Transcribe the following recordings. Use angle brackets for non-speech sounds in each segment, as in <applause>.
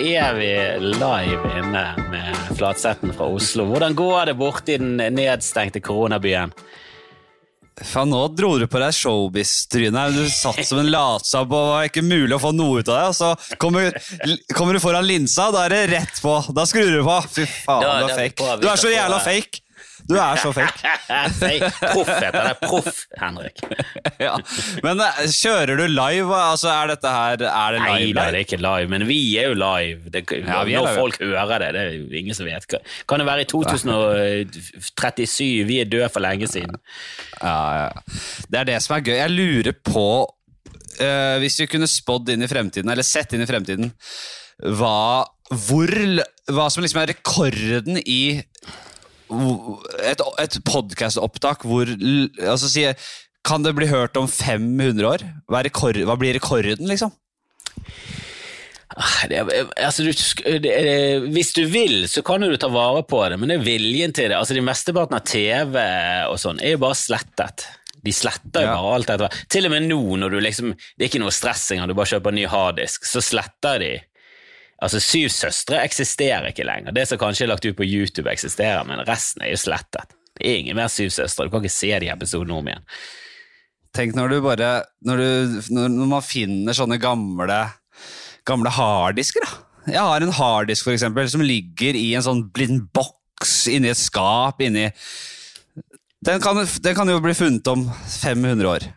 er vi live inne med Flatsetten fra Oslo. Hvordan går det borte i den nedstengte koronabyen? Faen, nå dro du på deg showbiz-trynet. Du satt som en latsabb og var ikke mulig å få noe ut av deg. Så kommer, kommer du foran linsa, da er det rett på. Da skrur du på. Fy faen, Da- du er fake. Du er så jævla fake. Du er så <laughs> fake. Proff heter det. Proff, Henrik. <laughs> Ja. Men eh, kjører du live? Altså, er dette her Er det Nei live? da, det er ikke live, men vi er jo live. Det, Ja, når live. folk hører det, det er jo ingen som vet. Kan det være i 2037? Vi er døde for lenge siden. Ja, ja. Det er det som er gøy. Jeg lurer på Uh, Hvis vi kunne spådd inn i fremtiden, eller sett inn i fremtiden, hva, hvor, hva som liksom er rekorden i et, et podkastopptak hvor altså, si, Kan det bli hørt om 500 år? Hva, rekord, hva blir rekorden, liksom? Ah, Det, altså, du, sk- det, hvis du vil, så kan du ta vare på det, men det er viljen til det. Altså, de Mesteparten av TV og sånn er jo bare slettet. De sletter jo Ja. bare alt dette. Til og med nå, når du liksom Det er ikke noe stress engang, du bare kjøper en ny harddisk, så sletter de. Altså, Syv søstre eksisterer ikke lenger. Det som kanskje er lagt ut på YouTube, eksisterer, men resten er jo slettet. Det er ingen mer Syv søstre. Du kan ikke se de episodene om igjen. Tenk når du bare Når, du, når, man finner sånne gamle Gamle harddisker, da. Jeg har en harddisk, for eksempel, som ligger i en sånn blind boks inni et skap inni den kan, den kan jo bli funnet om 500 år.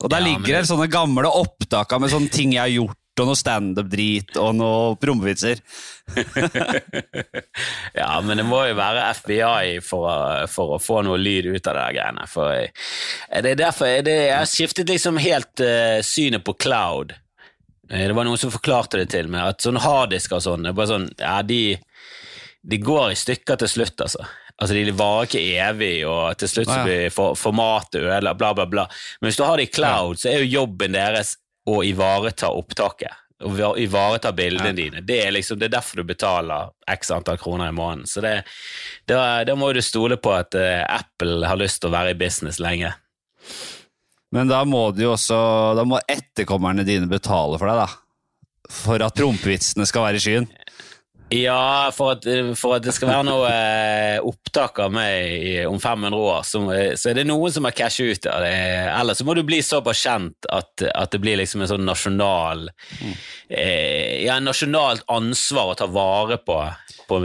Og der Ja, ligger det sånne gamle opptak med sånne ting jeg har gjort, og noe standup-drit og noe prompevitser. <laughs> Ja, men det må jo være FBI for å, for å få noe lyd ut av det der greiene. For jeg, det er derfor jeg, det, Jeg har skiftet liksom helt uh, synet på cloud. Eh, det var noen som forklarte det til meg, at sånne harddisker og sånn, sånn, ja, de, de går i stykker til slutt, altså. Altså, De varer ikke evig, og til slutt så blir for, formatet ødelagt, bla, bla, bla. Men hvis du har det i cloud, så er jo jobben deres å ivareta opptaket. Å va- ivareta bildene Ja. dine. Det er, liksom, det er derfor du betaler x antall kroner i måneden. Så det, da, da må du stole på at uh, Apple har lyst til å være i business lenge. Men da må de også Da må etterkommerne dine betale for deg, da. For at prompevitsene skal være i skyen. Ja, for at, for at det skal være noe eh, opptak av meg i, om 500 år, så, eh, så er det noen som har cashet ut av det. Ellers så må du bli såpass kjent at, at det blir liksom en sånn nasjonal eh, Ja, en nasjonalt ansvar å ta vare på, på,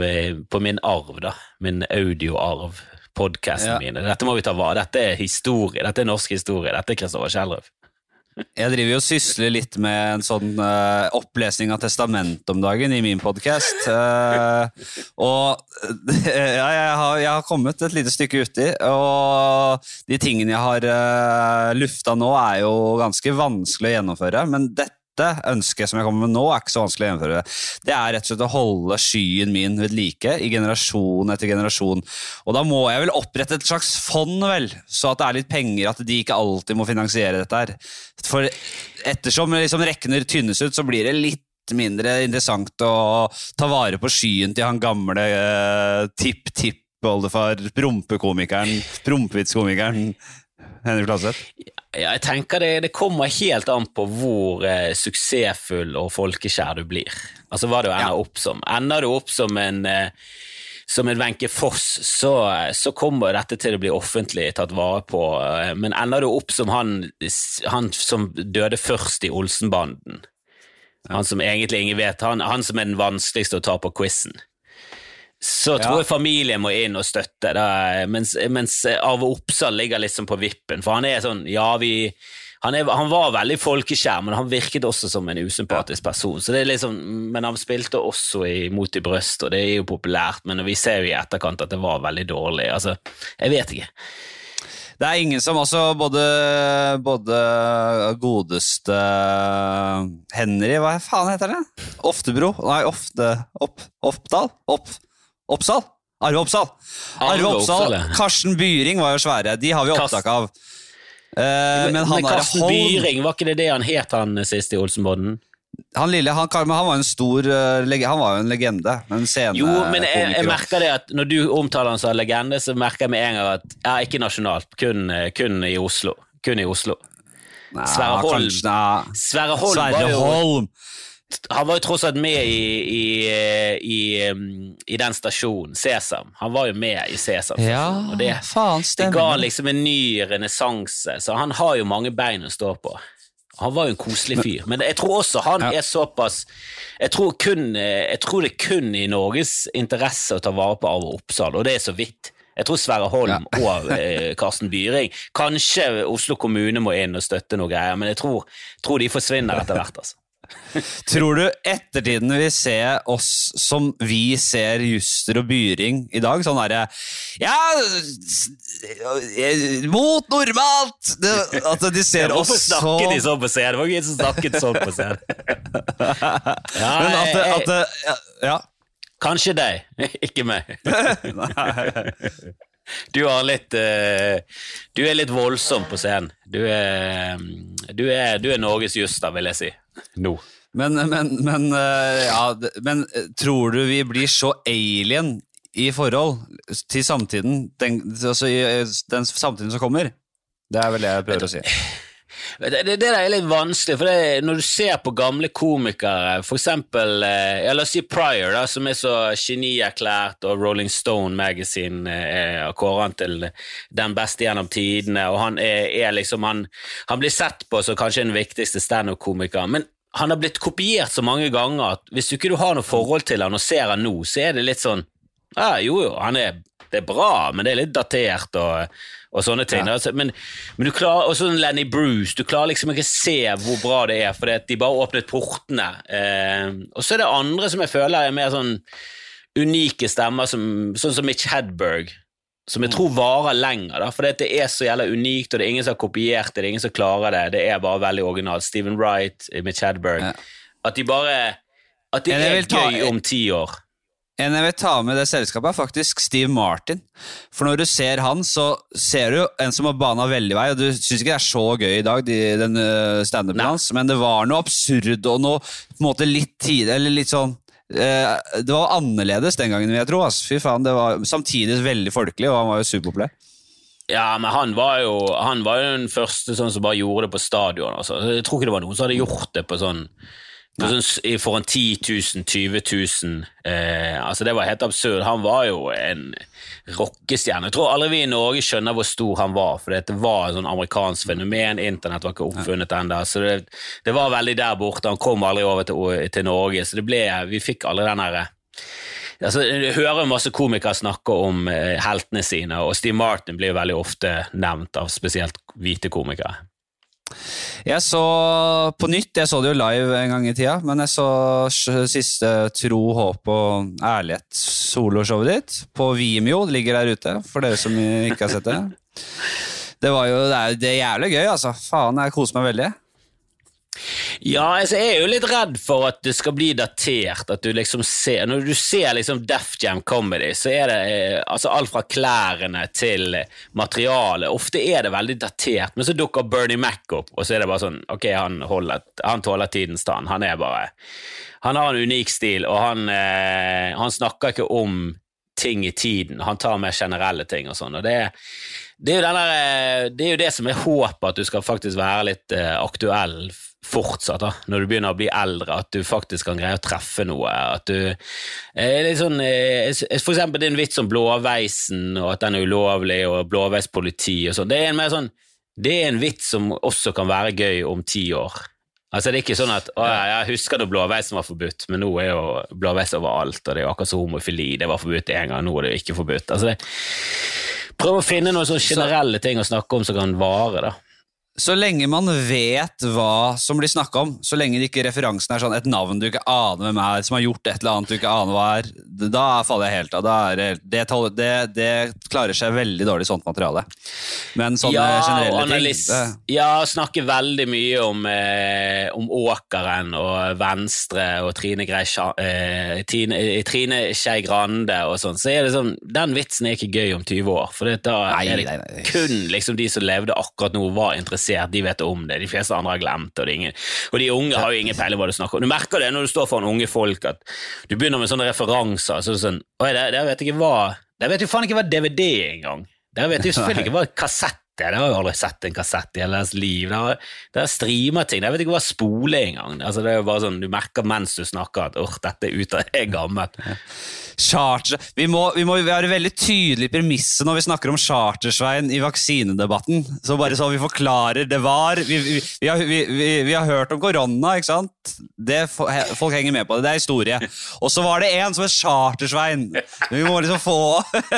på min arv, da. Min audioarv. Podkastene Ja. mine. Dette må vi ta vare Dette er historie. Dette er norsk historie. Dette er Kristoffer Kjellrøv. Jeg driver jo og sysler litt med en sånn uh, opplesning av testamentet om dagen i min podkast. og ja, jeg, har, jeg har kommet et lite stykke uti, og de tingene jeg har uh, lufta nå, er jo ganske vanskelig å gjennomføre. Men dette ønsket som jeg kommer med nå, er ikke så vanskelig å gjennomføre. Det er rett og slett å holde skyen min ved like i generasjon etter generasjon. Og da må jeg vel opprette et slags fond, vel, så at det er litt penger, at de ikke alltid må finansiere dette her. For ettersom liksom rekkene tynnes ut, så blir det litt mindre interessant å ta vare på skyen til han gamle uh, tipp-tipp-oldefar, prompekomikeren, prompevitskomikeren Henrik Fladseth. Ja, jeg tenker det, det kommer helt an på hvor eh, suksessfull og folkekjær du blir. Altså hva du ender Ja. opp som. Ender du opp som en eh, som en Wenche Foss, så, så kommer dette til å bli offentlig tatt vare på. eh, Men ender du opp som han, han som døde først i Olsenbanden, han som egentlig ingen vet, han, han som er den vanskeligste å ta på quizen, så tror Ja. jeg familien må inn og støtte, da, mens, mens Arve Oppsal ligger liksom på vippen. For han er sånn, ja, vi han, er, han var veldig folkeskjær, men han virket også som en usympatisk person. Så det er liksom, Men han spilte også i Mot i brøst, og det er jo populært, men vi ser jo i etterkant at det var veldig dårlig. Altså, jeg vet ikke. Det er ingen som altså både, både godeste Henry, hva faen heter det? Oftebro? Nei, Ofte... Opp, Oppdal? Opp, Oppsal? Arve Oppsal. Arve Oppsal. Karsten Byring var jo svære. De har vi opptak av. Eh, men han men Karsten Holm Byring, var ikke det det han het han sist i Olsenbodden? Han lille, han, han var en stor eh, Han var jo en legende. En scene Jo, men jeg, jeg merker det at når du omtaler han som legende, så merker jeg med en gang at ja, ikke nasjonalt, kun, kun i Oslo. Kun i Oslo. Nei, Sverre Holm. kanskje- Sverre Holm Sverre Holm. Han var jo tross alt med i, i, i, i den stasjonen, Sesam. Han var jo med i Sesam. Ja, og det, faen, det ga liksom en ny renessanse, så han har jo mange bein å stå på. Han var jo en koselig fyr, men jeg tror også han Ja. er såpass jeg tror, kun, jeg tror det er kun i Norges interesse å ta vare på Arve Oppsal, og det er så vidt. Jeg tror Sverre Holm og eh, Karsten Byring Kanskje Oslo kommune må inn og støtte noe greier, men jeg tror, tror de forsvinner <laughs> etter hvert. altså. <laughs> Tror du ettertiden vil se oss som vi ser Juster og Byring i dag? Sånn derre Ja, mot normalt! Det, at de ser oss Hvorfor så snakker de sånn på scenen? Var ingen som snakket sånn på scenen. <laughs> Ja, Men at, at det- ja. Kanskje deg, <laughs> ikke meg. Du litt eh, Du er litt voldsom på scenen. Du er, du er, du er Norges Juster, vil jeg si. Nå. Men, men, men, eh, ja, men eh, tror du vi blir så alien i forhold til samtiden, den, altså eh, den samtiden som kommer? Det er vel det jeg prøver å si. Det, det, det er litt vanskelig, for det, når du ser på gamle komikere, for eksempel eh, ja, La oss si Pryor, da, som er så genierklært, og Rolling Stone Magazine eh, kårer han til den beste gjennom tidene, og han er, er liksom han, han blir sett på som kanskje den viktigste standup-komikeren, men han har blitt kopiert så mange ganger at hvis du ikke har noe forhold til han og ser han nå, så er det litt sånn ja, jo, jo, han er, det er bra, men det er litt datert og, og sånne ting. Altså, men, men du klarer, og sånn Lenny Bruce, du klarer liksom ikke se hvor bra det er, fordi de bare åpnet portene. Eh, og så er det andre som jeg føler er mer sånn unike stemmer, som, sånn som Mitch Hedberg, som jeg tror varer lenger, da, fordi det er så jævla unikt, og det er ingen som har kopiert det, det er ingen som klarer det, det er bare veldig originalt. Steven Wright, Mitch Hedberg, Ja. at de bare At det Men jeg er gøy ta- om ti år. En jeg vil ta med det selskapet, er faktisk Steve Martin. For når du ser han, så ser du en som har bana veldig vei, og du syns ikke det er så gøy i dag, de, den standupen hans, men det var noe absurd og noe på en måte litt tid, eller litt sånn Det var annerledes den gangen, vil jeg tro. Fy faen, det var Samtidig veldig folkelig, og han var jo superpopulær. Ja, men han var jo Han var jo den første sånn som bare gjorde det på stadion. Altså. Jeg tror ikke det var noen som hadde gjort det på sånn, sånn s- i- for en 10 000, 20 000 eh, altså Det var helt absurd. Han var jo en rockestjerne. Jeg tror aldri vi i Norge skjønner hvor stor han var, for det var et sånn amerikansk fenomen. Internett var ikke oppfunnet ennå, så det, det var veldig der borte. Han kom aldri over til, til Norge, så det ble Vi fikk aldri den derre Altså, jeg hører masse komikere snakke om eh, heltene sine, og Steve Martin blir veldig ofte nevnt av spesielt hvite komikere. Jeg så på nytt, jeg så det jo live en gang i tida, men jeg så siste Tro, håp og ærlighet soloshowet ditt på Vimeo. Det ligger der ute, for dere som ikke har sett det. Det var jo, det er, det er jævlig gøy, altså. Faen, jeg koser meg veldig. Ja, altså, jeg er jo litt redd for at det skal bli datert. At du liksom ser, når du ser liksom Def Jam Comedy, så er det eh, altså alt fra klærne til materialet. Ofte er det veldig datert, men så dukker Bernie Mac opp, og så er det bare sånn Ok, han, holder, han tåler tidens tann. Han er bare Han har en unik stil, og han, eh, han snakker ikke om ting i tiden. Han tar mer generelle ting og sånn. og det det er, jo denne, eh, det er jo det som er håpet, at du skal faktisk være litt eh, aktuell fortsatt, da, når du begynner å bli eldre, at du faktisk kan greie å treffe noe. At du eh, litt sånn, eh, For eksempel din vits om blåveisen, og at den er ulovlig, og blåveispoliti og sånn. Det er en mer sånn det er en vits som også kan være gøy om ti år. Altså Det er ikke sånn at å, ja, jeg husker da blåveisen var forbudt, men nå er jo blåveis overalt, og det er jo akkurat som homofili. Det var forbudt en gang, nå er det jo ikke forbudt. Altså det, Prøv å finne noen sånne generelle ting å snakke om som kan vare. da. Så lenge man vet hva som blir snakka om, så lenge det ikke referansen er sånn et navn du ikke aner hvem er, som har gjort et eller annet du ikke aner hva er, da faller jeg helt av. Det, det, det, det klarer seg veldig dårlig sånt materiale. Men sånne ja, generelle analys, ting det, ja, snakke veldig mye om, eh, om Åkeren og Venstre og Trine, Grei, eh, Trine, eh, Trine Skei Grande og sånn, så er det sånn Den vitsen er ikke gøy om 20 år, for det, da Nei, er det nei, nei. kun liksom de som levde akkurat nå, var interessert, de vet om det. De fleste andre har glemt det, og, det er ingen, og de unge har jo ingen peiling hva du snakker om. Du merker det når du står foran unge folk, at du begynner med sånne referanser. Så er sånn, Oi, der, der vet jeg ikke hva Der vet jo faen ikke hva DVD er engang. Der vet jo selvfølgelig ikke hva <laughs> kassett er. Der har jeg aldri sett en kassett i hele deres liv. Der, har, det ting, der Jeg vet ikke hva spole engang. Altså, det er jo bare sånn, Du merker mens du snakker at åh, dette er ute, jeg er gammel. Charter vi må, vi må være veldig tydelige i premisset når vi snakker om Chartersveien i vaksinedebatten. Så bare så vi forklarer. Det var Vi, vi, vi, har, har hørt om korona, ikke sant? Det, folk henger med på det. Det er historie. Og så var det en som het Chartersvein. Vi må liksom få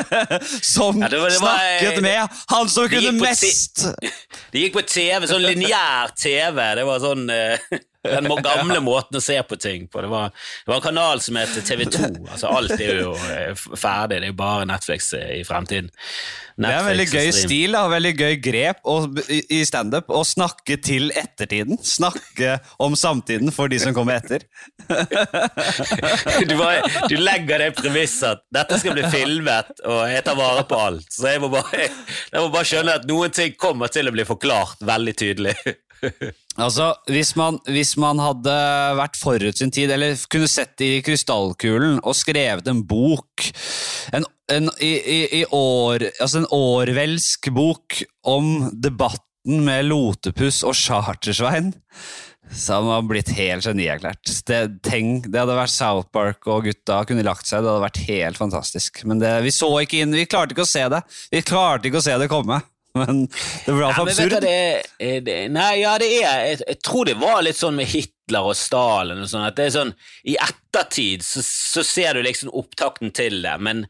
<laughs> Som Ja, det var- det var- snakket med han som kunne mest! <laughs> Det gikk på TV, sånn lineær TV. Det var sånn eh, <laughs> den gamle måten å se på ting på. Det var, det var en kanal som het TV2. Altså, alt er jo eh, ferdig. Det er bare Netflix eh, i fremtiden. Det er en veldig gøy stil da, veldig gøy grep og, i, i standup å snakke til ettertiden. Snakke om samtiden for de som kommer etter. <laughs> Du, bare, du legger det premisset at dette skal bli filmet, og jeg tar vare på alt. Så jeg må bare, jeg må bare skjønne at noen ting kommer til å bli forklart veldig tydelig. <laughs> Altså, hvis man, hvis man hadde vært forut sin tid, eller kunne sett i krystallkulen og skrevet en bok en, en, i, i, i år, altså en årvelsk bok om debatten med Lotepus og Chartersvein, så hadde man blitt helt genierklært. Det, det hadde vært South Park, og gutta kunne lagt seg. Det hadde vært helt fantastisk. Men det, vi så ikke inn, vi klarte ikke å se det. Vi klarte ikke å se det komme. Men det ble Ja, absurd. du det, det, Nei, ja, det er jeg, jeg tror det var litt sånn med Hitler og Stalin og sånn, at det er sånn I ettertid så, så ser du liksom opptakten til det, men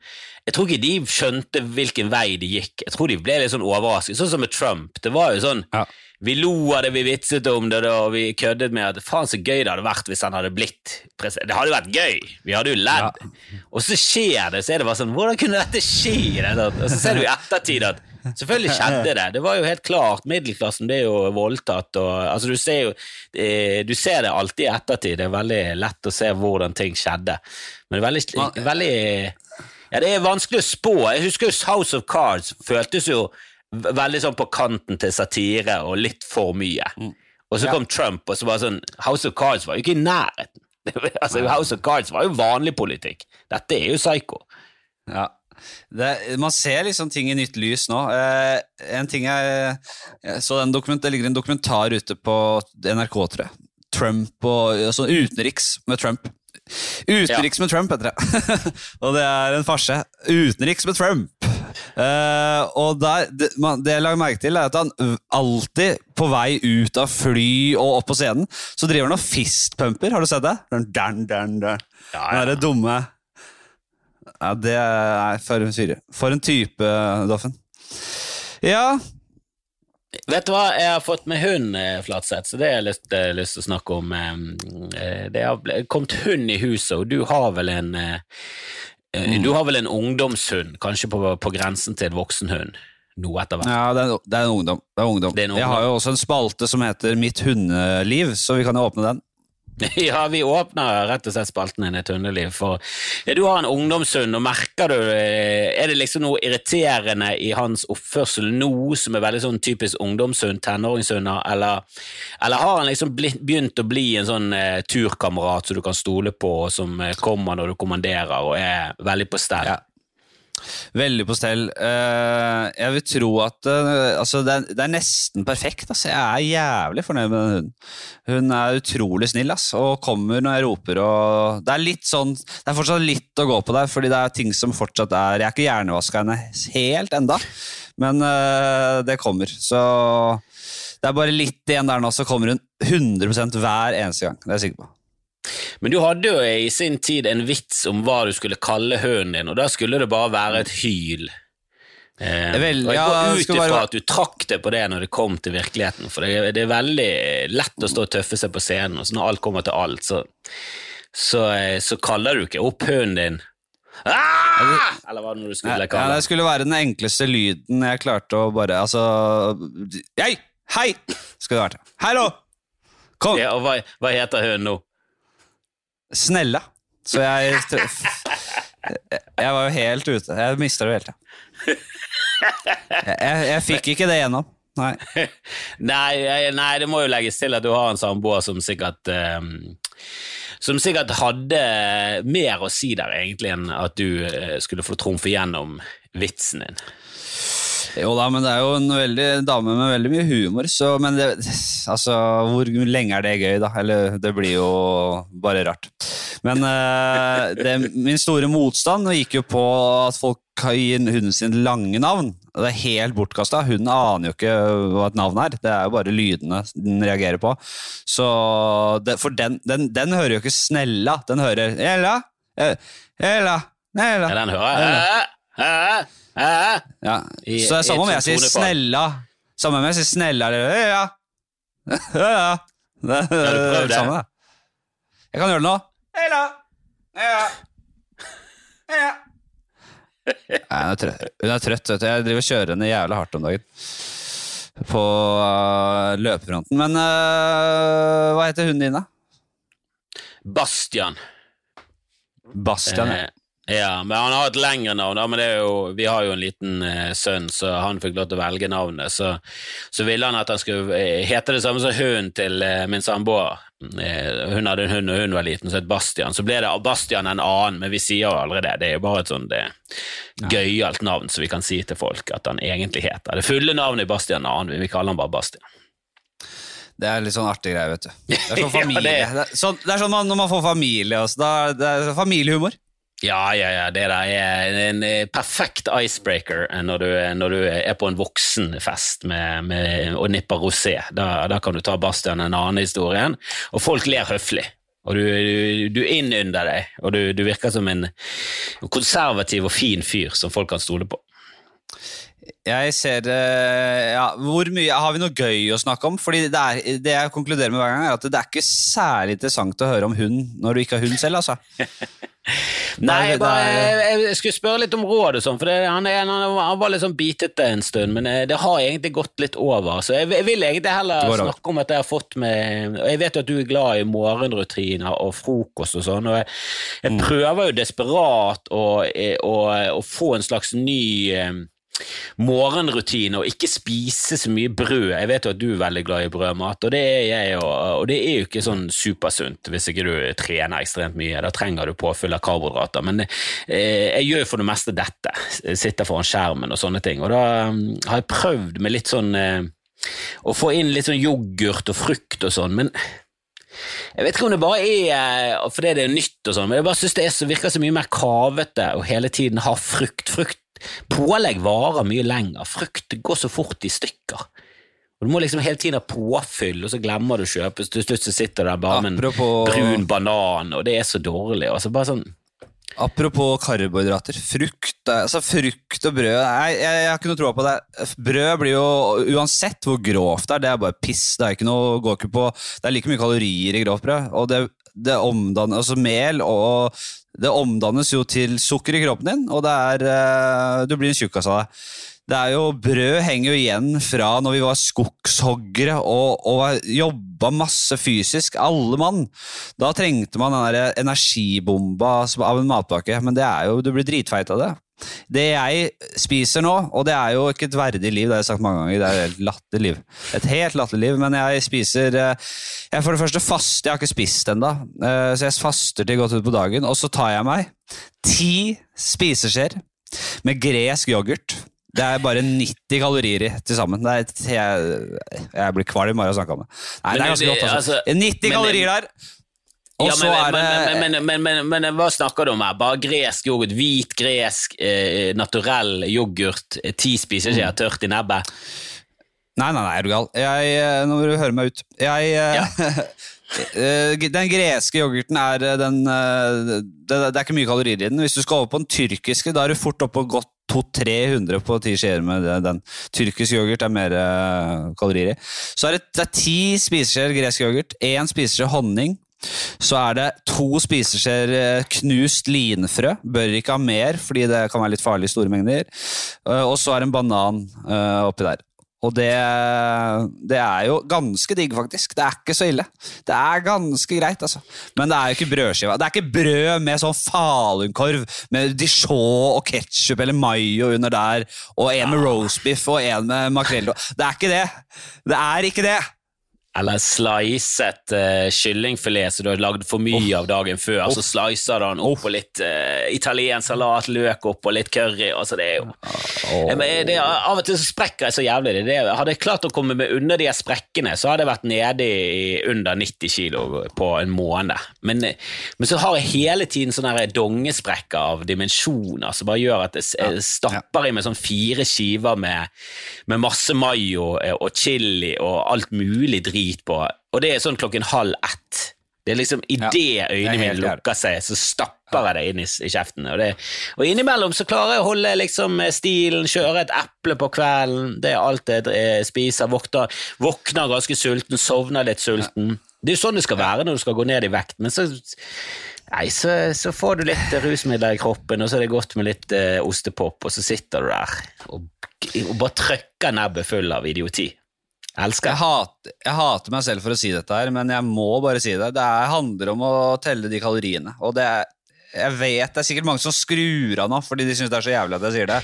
jeg tror ikke de skjønte hvilken vei de gikk. Jeg tror de ble litt sånn overrasket. Sånn som med Trump. Det var jo sånn Ja. Vi lo av det, vi vitset om det, og vi køddet med at faen så gøy det hadde vært hvis han hadde blitt president. Det hadde vært gøy, vi hadde jo ledd. Og så skjer det, så er det bare sånn Hvordan kunne dette skje? Og så ser du i ettertid at selvfølgelig skjedde det. Det var jo helt klart. Middelklassen ble jo voldtatt. Og, altså, du, ser jo, eh, du ser det alltid i ettertid. Det er veldig lett å se hvordan ting skjedde. Men det er veldig, veldig ja, Det er vanskelig å spå. Jeg husker jo House of Cards føltes jo veldig sånn på kanten til satire og litt for mye. Og så Ja. kom Trump, og så var det sånn House of Cards var jo ikke i nærheten. <laughs> altså, House of Cards var jo vanlig politikk. Dette er jo psycho. Ja. Det, man ser liksom ting i nytt lys nå. Eh, en ting jeg, jeg så den Det ligger en dokumentar ute på NRK, tror jeg. Trump og altså Utenriks med Trump. Utenriks med Trump, heter det. <laughs> og det er en farse. Utenriks med Trump. Eh, og der, det, man, det jeg la merke til, er at han alltid på vei ut av fly og opp på scenen, så driver han og fistpumper. Har du sett det? Den, den, den, den. Ja, Den ja. derre dumme Ja, det er for en fyre. For en type, Doffen. Ja, Vet du hva, jeg har fått med hund, eh, Flatseth, så det har jeg lyst, eh, lyst til å snakke om. Eh, Det har kommet hund i huset, og du har vel en eh, Du har vel en ungdomshund, kanskje på, på grensen til en voksenhund? Noe etter hvert. ja det, er, det er en ungdom. Det er ungdom. Det er en Jeg har jo også en spalte som heter Mitt hundeliv, så vi kan jo åpne den. <laughs> Ja, vi åpner rett og slett spalten din et hundeliv. For du har en ungdomshund, og merker du eh, Er det liksom noe irriterende i hans oppførsel nå som er veldig sånn typisk ungdomshund, tenåringshunder, eller, eller har han liksom begynt å bli en sånn eh, turkamerat som du kan stole på, og som eh, kommer når du kommanderer og er veldig på stell? Ja. Veldig på stell. Eh, jeg vil tro at eh, altså det, er, det er nesten perfekt. Altså. Jeg er jævlig fornøyd med den hunden. Hun er utrolig snill altså, og kommer når jeg roper. Og det er litt sånn, det er fortsatt litt å gå på der, fordi det er ting som fortsatt er Jeg er ikke hjernevaska henne helt enda, men eh, det kommer. Så det er bare litt igjen der nå, så kommer hun 100 hver eneste gang. Det er jeg sikker på. Men du hadde jo i sin tid en vits om hva du skulle kalle hønen din, og da skulle det bare være et hyl. Eh, Vel, og jeg går ja, ut ifra bare- at du trakk deg på det når det kom til virkeligheten, for det, det er veldig lett å stå og tøffe seg på scenen, og så når alt kommer til alt, så, så, eh, så kaller du ikke opp hønen din ah! Eller hva det du skulle kalle det det. skulle være den enkleste lyden jeg klarte å bare Altså Hei! Hei! Skulle det vært. Hallo! Kom! Ja, og hva, hva heter hun nå? Snella. Så jeg Jeg var jo helt ute. Jeg mista det helt, ja. Jeg, jeg fikk ikke det gjennom. Nei. Nei, nei, det må jo legges til at du har en samboer som sikkert um Som sikkert hadde mer å si der, egentlig, enn at du eh, skulle få trumfe gjennom vitsen din. Jo da, men det er jo en veldig dame med veldig mye humor, så Men det, altså, hvor lenge er det gøy, da? Eller det blir jo bare rart. Men uh, det, min store motstand gikk jo på at folk gir hunden sin lange navn. Det er helt bortkasta. Hunden aner jo ikke hva et navn er. Det er jo bare lydene den reagerer på. Så det, For den, den, den, hører jo ikke Snella. Den hører Ella, Ella, Ella. Ja, den hører ja. Så det er samme om jeg sier snella. Samme om jeg sier snella eller <laughs> ja. ja. Det, det, det, det, det samme, det. Jeg kan gjøre det nå. Hella. Ja. Ja. Nei, hun er trøtt. Hun er trøtt vet du. Jeg driver og kjører henne jævlig hardt om dagen. På uh, løpefronten. Men uh, hva heter hunden din, da? Bastian. Bastian, ja. Ja, men han har et lengre navn. Men jo, vi har jo en liten eh, sønn, så han fikk lov til å velge navnet. Så, så ville han at han skulle eh, hete det samme som hunden til eh, min samboer. Eh, hun hadde en hund og hun var liten, så het Bastian. Så ble det Bastian en annen, men vi sier jo aldri det. Det er jo bare et sånt gøyalt navn som vi kan si til folk at han egentlig heter. Det fulle navnet er Bastian annen, vi kaller han bare Bastian. Det er litt sånn artig greie, vet du. Det er sånn familie. <laughs> ja, det... Det, er sånn, det er sånn man, når man får familie også. Da, det er familiehumor. Ja, ja, ja. Det der er en perfekt icebreaker når du, når du er på en voksenfest med, med, og nipper rosé. Da, da, kan du ta Bastian en annen historie, og folk ler høflig. Og du, du, du innynder deg, og du, du virker som en konservativ og fin fyr som folk kan stole på. Jeg ser eh, ja, Hvor mye Har vi noe gøy å snakke om? Fordi det, er, det jeg konkluderer med hver gang, er at det er ikke særlig interessant å høre om hund når du ikke har hund selv, altså. <laughs> <laughs> Nei, jeg, bare, jeg, skulle spørre litt om råd og sånn, for det, han, han, han, var litt sånn bitete en stund, men eh, det har egentlig gått litt over. Så jeg, jeg vil egentlig heller snakke om at jeg har fått med og Jeg vet jo at du er glad i morgenrutiner og frokost og sånn, og jeg, jeg mm. prøver jo desperat å, å, å få en slags ny eh, morgenrutine og ikke spise så mye brød. Jeg vet jo at du er veldig glad i brødmat, og det er jeg jo. Og det er jo ikke sånn supersunt hvis ikke du trener ekstremt mye. Da trenger du påfyll av karbohydrater. Men eh, jeg gjør for det meste dette. Sitter foran skjermen og sånne ting. Og da um, har jeg prøvd med litt sånn eh, Å få inn litt sånn yoghurt og frukt og sånn, men jeg vet ikke om det bare er eh, fordi det er nytt, og sånn, men jeg bare synes det så, virker så mye mer kavete å hele tiden ha frukt. Frukt Pålegg varer mye lenger, frukt går så fort i stykker. Og Du må liksom hele tiden ha påfyll, og så glemmer du å kjøpe, så til slutt så sitter du der bare med en brun banan, og det er så dårlig. Altså bare sånn Apropos karbohydrater. Frukt, altså frukt og brød jeg, jeg, jeg, har ikke noe tro på det. Brød blir jo, uansett hvor grovt det er, det er bare piss. Det er, ikke noe, går ikke på, det er like mye kalorier i grovt brød. Og det, det omdanner, altså mel og det omdannes jo til sukker i kroppen din, og det er, eh, du blir en tjukkas av det. Det er jo, Brød henger jo igjen fra når vi var skogshoggere og, og jobba masse fysisk, alle mann. Da trengte man den der energibomba av en matpakke, men det er jo, du blir dritfeit av det. Det jeg spiser nå, og det er jo ikke et verdig liv, det har jeg sagt mange ganger, det er et latterlig liv. Et helt latterlig liv, men jeg spiser eh, Jeg for det første faster, jeg har ikke spist ennå, eh, så jeg faster til godt ut på dagen, og så tar jeg meg ti spiseskjeer med gresk yoghurt. Det er bare 90 kalorier i til sammen. Er, jeg, jeg, blir kvalm bare av å snakke om det. Nei, det er ganske godt. Altså. 90 altså, kalorier der! Ja, men, men, men, men, hva snakker du om her? Bare gresk yoghurt? Hvit gresk, eh, naturell yoghurt? Eh, ti spiseskjeer mm. tørt i nebbet? Nei, nei, nei, er du gal. Jeg, eh, nå må du høre meg ut. Jeg, eh, ja. <laughs> den greske yoghurten er den det, det, er ikke mye kalorier i den. Hvis du skal over på den tyrkiske, da er du fort oppe og gått 200-300 på ti skjeer med den. Tyrkisk yoghurt er mer kalorier i. Så er det, det er ti spiseskjeer gresk yoghurt, én spiseskje honning, så er det to spiseskjeer eh, knust linfrø. Bør ikke ha mer, fordi det kan være litt farlig i store mengder. Eh, og så er det en banan oppi der. Og det, det, er jo ganske digg, faktisk. Det er ikke så ille. Det er ganske greit, altså. Men det er jo ikke brødskiva. Det er ikke brød med sånn falunkorv med dijon og ketsjup eller mayo under der, og en med roastbiff og en med makrell. Det er ikke det. Det er ikke det. Eller slicet uh, kyllingfilet som du har lagd for mye oh. av dagen før. Oh. Så slicer du den opp og litt uh, italiensk salat, løk opp og litt curry. Altså, det er jo oh. det er, Av og til så sprekker jeg så jævlig. Det, hadde jeg klart å komme meg under de sprekkene, så hadde jeg vært nede i under 90 kilo på en måned. Men, men så har jeg hele tiden sånne dongesprekker av dimensjoner som bare gjør at jeg stapper i meg sånn fire skiver med, med masse mayo og chili og alt mulig drit på, og det er sånn klokken halv ett. Det er liksom Idet ja, øynene mine lukker seg, så stapper jeg det inn i, i kjeften. Og, det, og, innimellom så klarer jeg å holde liksom stilen, kjøre et eple på kvelden. Det er alt jeg spiser. Våkner, våkner ganske sulten, sovner litt sulten. Det er jo sånn det skal være når du skal gå ned i vekt, men så, nei, så, så får du litt rusmidler i kroppen, og så er det godt med litt uh, ostepop, og så sitter du der og, og bare trykker nebbet full av idioti. Elsker. Jeg, hat, jeg hater meg selv for å si dette, her, men jeg må bare si det. Det handler om å telle de kaloriene. Og det er, jeg vet det er sikkert mange som skrur av nå fordi de syns det er så jævlig at jeg sier det.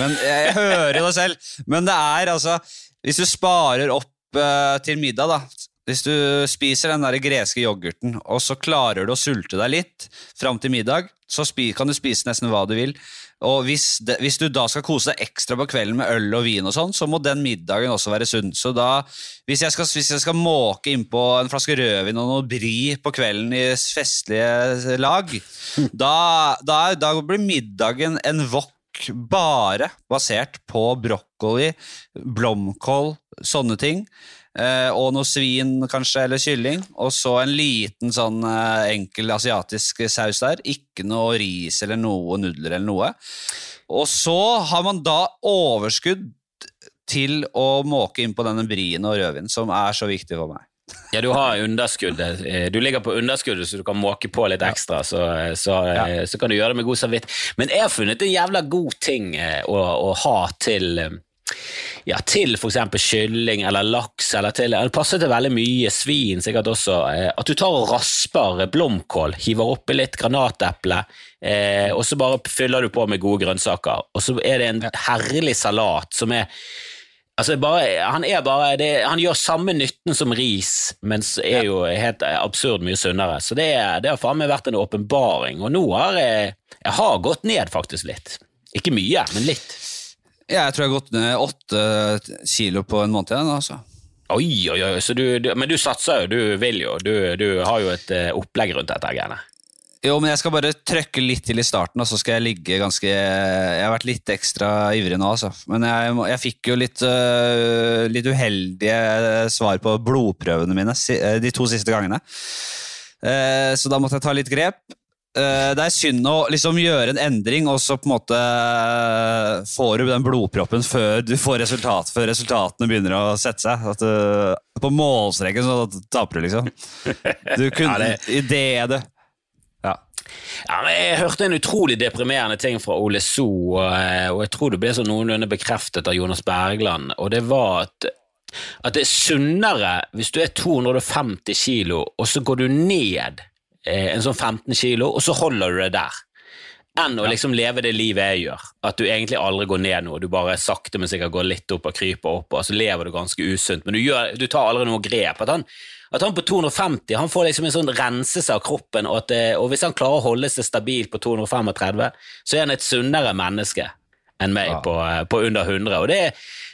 Men Jeg hører jo det selv. Men det er altså Hvis du sparer opp uh, til middag, da Hvis du spiser den der greske yoghurten, og så klarer du å sulte deg litt fram til middag, så kan du spise nesten hva du vil. Og hvis, de, hvis, du da skal kose deg ekstra på kvelden med øl og vin, og sånn, så må den middagen også være sunn. Så da, hvis jeg skal, hvis jeg skal måke innpå en flaske rødvin og noe bri på kvelden i festlige lag, <laughs> da, da, da blir middagen en wok bare basert på brokkoli, blomkål, sånne ting. Eh, og noe svin kanskje, eller kylling. Og så en liten sånn eh, enkel asiatisk saus der. Ikke noe ris eller noe nudler eller noe. Og så har man da overskudd til å måke inn på denne brien og rødvin, som er så viktig for meg. Ja, du har underskuddet. Eh, du ligger på underskuddet, så du kan måke på litt ekstra. Så, så, ja. så kan du gjøre det med god samvittighet. Men jeg har funnet en jævla god ting å, å ha til ja, til f.eks. kylling eller laks, eller til Det passer til veldig mye svin sikkert også. Eh, at du tar og rasper blomkål, hiver oppi litt granateple, eh, og så bare fyller du på med gode grønnsaker. Og så er det en herlig salat som er Altså bare, han, er bare, det, han gjør samme nytten som ris, men er jo helt absurd mye sunnere. Så det, det har faen meg vært en åpenbaring. Og nå har jeg, jeg har gått ned faktisk litt. Ikke mye, men litt. Ja, jeg tror jeg har gått ned åtte kilo på en måned igjen. altså. Oi, oi, oi, du, du, men du satser jo, du vil jo. Du, du har jo et uh, opplegg rundt dette greiene. Jo, men jeg skal bare trøkke litt til i starten, og så skal jeg ligge ganske Jeg har vært litt ekstra ivrig nå, altså. Men jeg, jeg fikk jo litt, uh, litt uheldige svar på blodprøvene mine eh, de to siste gangene. Uh, så da måtte jeg ta litt grep. Uh, det er synd å liksom gjøre en endring, og så på en måte uh, får du den blodproppen før du får resultat, før resultatene begynner å sette seg. At, uh, på målstreken så taper du, liksom. Du <laughs> kunne ja, det... Idet det ja. ja jeg hørte en utrolig deprimerende ting fra Ole So, og, jeg tror det ble så noenlunde bekreftet av Jonas Bergland, og det var at at det er sunnere hvis du er 250 kilo, og så går du ned Eh, en sånn 15 kilo, og så holder du det der. Enn å liksom leve det livet jeg gjør. At du egentlig aldri går ned noe, du bare sakte, men sikkert går litt opp og kryper opp, og så lever du ganske usunt, men du, gjør, du tar aldri noe grep. At han, at han på 250 han får liksom en sånn renselse av kroppen, og, at, og hvis han klarer å holde seg stabilt på 235, så er han et sunnere menneske enn meg ja. på, på, under 100. Og det,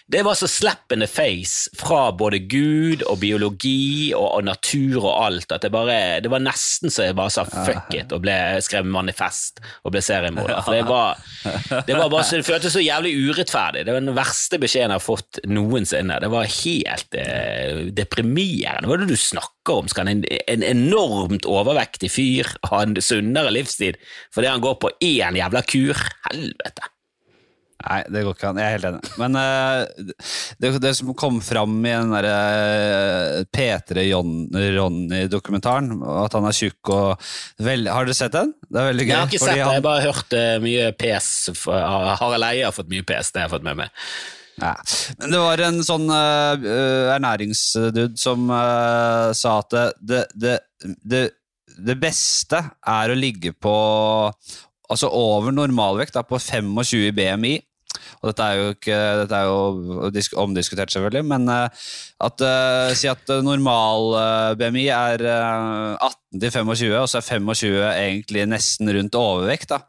det var så slap in face fra både Gud og biologi og, og natur og alt at det bare Det var nesten så jeg bare sa fuck it og ble skrevet manifest og ble seriemorder. Det var, det var bare så, det føltes så jævlig urettferdig. Det var den verste beskjeden jeg har fått noensinne. Det var helt eh, deprimerende. Hva er det du snakker om? Skal en, en enormt overvektig fyr ha en sunnere livstid fordi han går på én jævla kur? Helvete. Nei, det går ikke an. Jeg er helt enig. Men uh, det, det, som kom fram i den derre uh, P3 Ronny-dokumentaren, at han er tjukk og vel, Har dere sett den? Det er veldig gøy. Jeg har ikke sett det, jeg har bare hørt uh, mye pes. Harald Eie har fått mye pes, det har jeg fått med meg. Ja. Men det var en sånn uh, ernæringsdude som sa at det, det, det, det, beste er å ligge på altså over normalvekt, da, på 25 BMI. og dette er jo, ikke, dette er jo disk, omdiskutert, selvfølgelig, men uh, at, uh, si at normal uh, BMI er 18 til 25, og så er 25 egentlig nesten rundt overvekt. Da.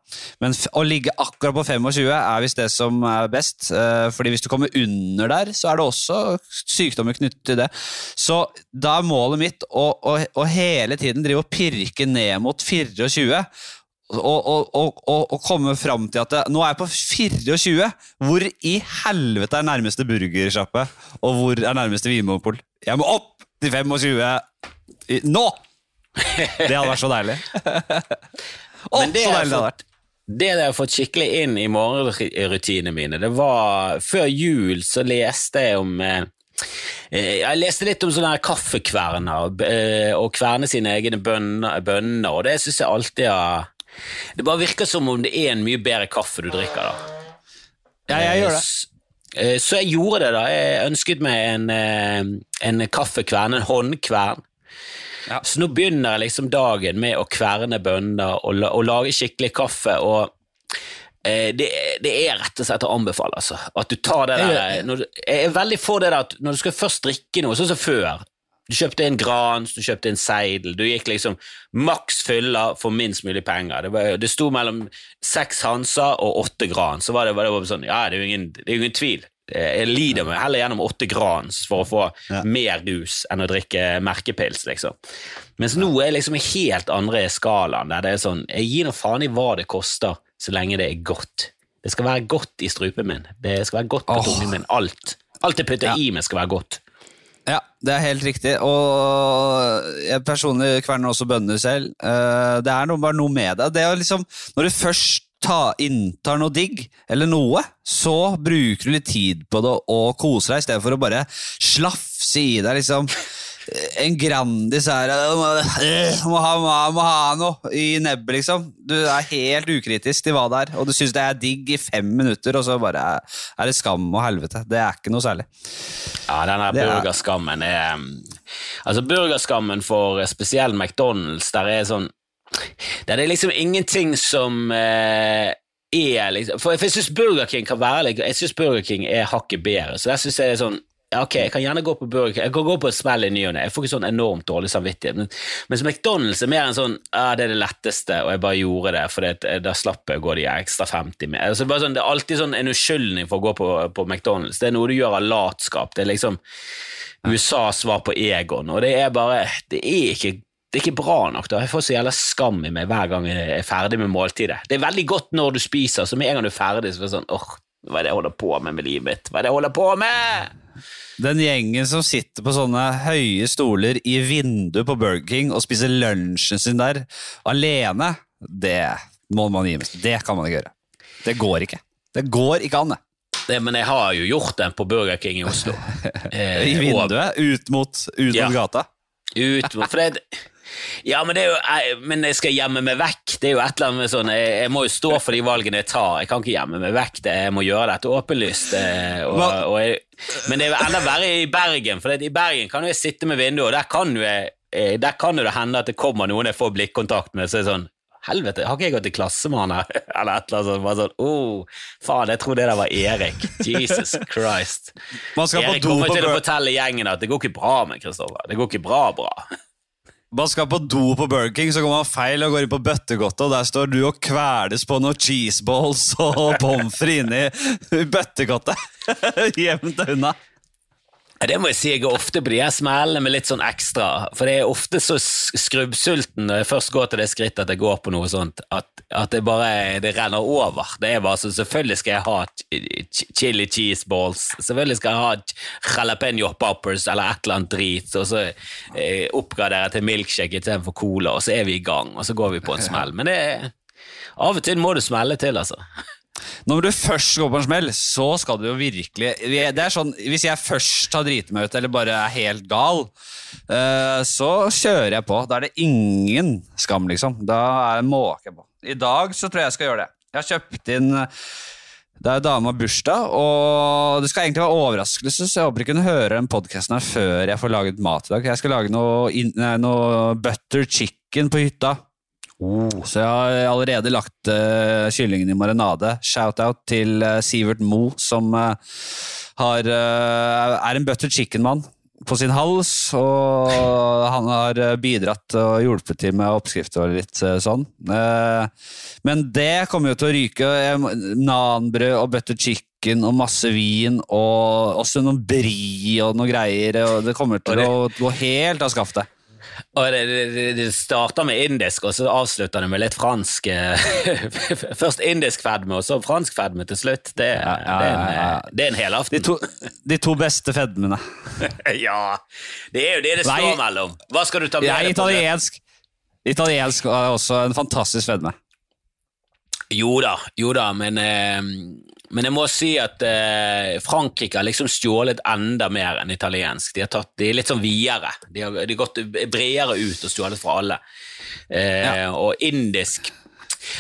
Men å ligge akkurat på 25 er visst det som er best, fordi hvis du kommer under der, så er det også sykdommer knyttet til det. Så da er målet mitt å, å, å hele tiden drive og pirke ned mot 24 og, og, og, komme fram til at det, nå er jeg på 24. Hvor i helvete er nærmeste burgersjappe? Og hvor er nærmeste vinmonopol? Jeg må opp til 25 nå! Det hadde vært så deilig. <laughs> Å, Men det så deilig det hadde vært. Det jeg har fått skikkelig inn i morgenrutinene mine, det var Før jul så leste jeg om eh, eh jeg leste litt om sånne kaffekverner, eh, og kverne sine egne bønner, og det syns jeg alltid har det bare virker som om det er en mye bedre kaffe du drikker, da. Ja, jeg gjør det. Eh, så jeg gjorde det, da. Jeg ønsket meg en, eh, en kaffekvern, en håndkvern. Ja. Så nå begynner jeg liksom dagen med å kverne bønner og, og lage skikkelig kaffe. og eh, det, det, er rett og slett å anbefale, altså. At du tar det der når, Jeg er veldig for det der at når du skal først drikke noe, sånn som før du kjøpte en Grans, du kjøpte en Seidel. Du gikk liksom maks fylla for minst mulig penger. Det, var, det sto mellom seks Hansa og åtte Gran. Så var det, var det sånn, ja, det er jo ingen, er jo ingen tvil. Jeg lider meg heller gjennom åtte Grans for å få ja. mer rus enn å drikke merkepils, liksom. Mens nå er liksom i helt andre skalaen, der det er sånn Jeg gir nå faen i hva det koster, så lenge det er godt. Det skal være godt i strupen min. Det skal være godt på oh. tungen min. Alt. Alt jeg putter ja. i meg, skal være godt. Det er helt riktig. Og jeg personlig kverner også bønner selv. Eh, det er noe, bare noe med det. det liksom, når du først ta, inntar noe digg, eller noe, så bruker du litt tid på det og koser deg, i stedet for å bare slafse i deg liksom en Grandis her må, ha, må ha noe i nebbet, liksom. Du er helt ukritisk til hva det er, og du syns det er digg i fem minutter, og så bare er det skam og helvete. Det er ikke noe særlig. Ja, den der burgerskammen er Altså, burgerskammen for spesielt McDonald's, der er sånn Der er liksom ingenting som eh, er liksom For, jeg syns Burger King kan være Jeg synes Burger King er hakket bedre, så der syns jeg det er sånn ok, jeg kan gjerne gå på Burger Jeg kan gå på et smell i ny og ne. Jeg får ikke sånn enormt dårlig samvittighet. Men, mens McDonald's er mer en sånn ah, det er det letteste, og jeg bare gjorde det, for da slapp jeg å gå de ekstra 50 med. Altså, sånn, det er alltid sånn en uskyldning for å gå på, på, McDonald's. Det er noe du gjør av latskap. Det er liksom USAs svar på Egon, og det er bare Det er ikke det er ikke bra nok. da. Jeg får så jævla skam i meg hver gang jeg er ferdig med måltidet. Det er veldig godt når du spiser, så med en gang du er ferdig, så er det sånn åh, hva er det jeg holder på med med livet mitt? Hva er det jeg holder på med? Den gjengen som sitter på sånne høye stoler i vinduet på Burger King og spiser lunsjen sin der alene, det må man gi med. Det kan man ikke gjøre. Det går ikke. Det går ikke an, det. Det, men jeg har jo gjort den på Burger King i Oslo. Eh, <laughs> I vinduet? Ut mot, ut ja. mot gata? Ut mot, for det, ja, men, det jo, jeg, men jeg skal gjemme meg vekk. Det er jo et eller annet med sånn, jeg, jeg, må jo stå for de valgene jeg tar. Jeg kan ikke gjemme meg vekk. Det, jeg må gjøre dette åpenlyst. Eh, og, og jeg, men det er jo enda verre i Bergen, for i Bergen kan jo jeg sitte med vinduet, og der kan, jo eh, der kan det hende at det kommer noen jeg får blikkontakt med. så er sånn Helvete, har ikke jeg gått i klasse med han her? <laughs> Eller et eller annet sånt. Bare sånn, oh, faen, jeg tror det der var Erik. Jesus Christ. Erik kommer til å fortelle gjengen at det går ikke bra med Kristoffer. Det går ikke bra, bra man skal på do på Burger King, så går man feil og går inn på bøttegodtet, og der står du og kveles på noen cheeseballs og pommes frites inni bøttegodtet. <laughs> Jevnt unna. Det må jeg si, jeg er ofte på de her smellene med litt sånn ekstra, for jeg er ofte så skrubbsulten når jeg først går til det skrittet at jeg går på noe sånt, at, at det bare det renner over. Det er bare så, Selvfølgelig skal jeg ha chili cheese balls, selvfølgelig skal jeg ha jalapeño poppers eller et eller annet drit, og så eh, jeg til milkshake istedenfor cola, og så er vi i gang, og så går vi på en smell. Men det, av og til må du smelle til, altså. Når du først går på en smell, så skal du jo virkelig det er sånn, Hvis jeg først tar driti meg ut eller bare er helt gal, uh, så kjører jeg på. Da er det ingen skam, liksom. Da er det måke på. I dag så tror jeg jeg skal gjøre det. Jeg har kjøpt inn det er dama bursdag, og det skal egentlig være overraskelse, så jeg håper ikke hun hører den podkasten her før jeg får laget mat i dag. Jeg skal lage noe, noe butter chicken på hytta. Så jeg har allerede lagt uh, kyllingen i marinade. Shout-out til uh, Sivert Mo, som uh, har, er en butter chicken-mann på sin hals, og han har bidratt og hjulpet til med oppskrifter og litt sånn. Men det kommer jo til å ryke. Nanbrød og butter chicken og masse vin og også noen brie og noen greier. og Det kommer til å gå helt av skaftet. Og det, det, det, med indisk, og så avslutter det med litt fransk. <laughs> Først indisk fedme, og så fransk fedme til slutt. Det, ja, ja, det er, en, det er en helaften. De to, de to beste fedmene. <laughs> ja. Det er jo det det står mellom. Hva skal du ta med deg? Italiensk. Italiensk er også en fantastisk fedme. Jo da, jo da, men eh, men jeg må si at eh, Frankrike har liksom stjålet enda mer enn italiensk. De, har tatt, de er litt sånn videre. De har, de har gått bredere ut og stjålet fra alle. Eh, ja. Og indisk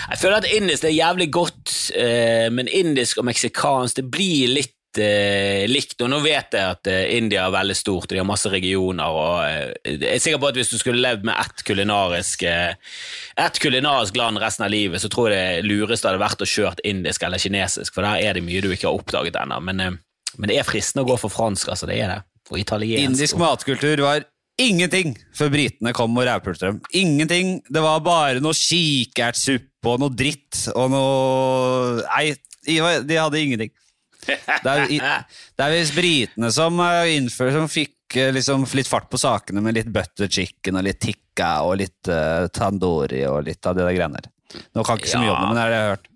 Jeg føler at indisk er jævlig godt, eh, men indisk og meksikansk det blir litt likt. Og nå vet jeg at eh, India er veldig stort, og de har masse regioner. og eh, Jeg er sikker på at hvis du skulle levd med ett kulinarisk, eh, ett kulinarisk land resten av livet, så tror jeg det lureste hadde vært å kjørt indisk eller kinesisk, for der er det mye du ikke har oppdaget ennå. Men, eh, men, det er fristende å gå for fransk, altså. Det er det. Og italiensk. Indisk matkultur var ingenting før britene kom og rævpulte dem. Ingenting. Det var bare noe kikertsuppe og noe dritt og noe Nei, de hadde ingenting. Det er, det er visst britene som eh, innfører som fikk eh, liksom litt fart på sakene med litt butter chicken og litt tikka og litt uh, tandori og litt av det der greiene der. Nå kan ikke så mye ja. om det, men det er det jeg har hørt.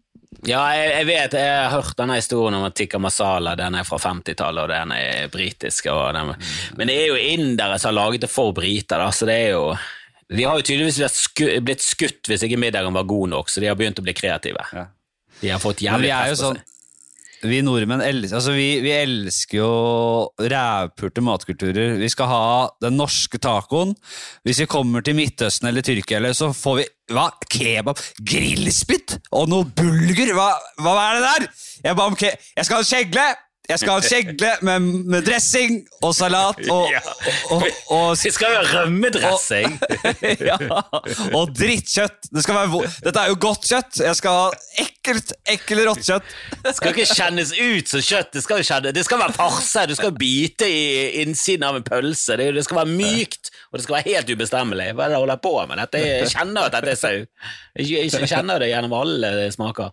Ja, jeg, jeg, vet, jeg har hørt denne historien om at tikka masala den er fra 50-tallet, og den er britisk. Den, men det er jo indere som har laget det for briter, da, så det er jo De har jo tydeligvis blitt skutt hvis ikke middagen var god nok, så de har begynt å bli kreative. Ja. De har fått jævlig press på sånn, seg. Vi nordmenn elsker, altså vi, vi elsker jo rævpulte matkulturer. Vi skal ha den norske tacoen. Hvis vi kommer til Midtøsten eller Tyrkia, eller, så får vi hva? Kebab? Grillspytt? Og noe bulger? Hva, hva er det der? Jeg, ba om ke jeg skal ha kjegle! Jeg skal ha kjegle med, med, dressing og salat <laughs> og, ja. og, og, og Vi skal ha rømmedressing! <laughs> ja, og drittkjøtt. Det være, dette er jo godt kjøtt. Jeg skal ha ekkelt, ekkelt rått kjøtt. Det skal ikke kjennes ut som kjøtt. Det skal, kjenne, det skal være farse. Du skal bite i innsiden av en pølse. Det, det skal være mykt, og det skal være helt ubestemmelig. Hva er det jeg holder på med? Dette, jeg kjenner at dette er sau. Jeg, jeg kjenner det gjennom alle smaker.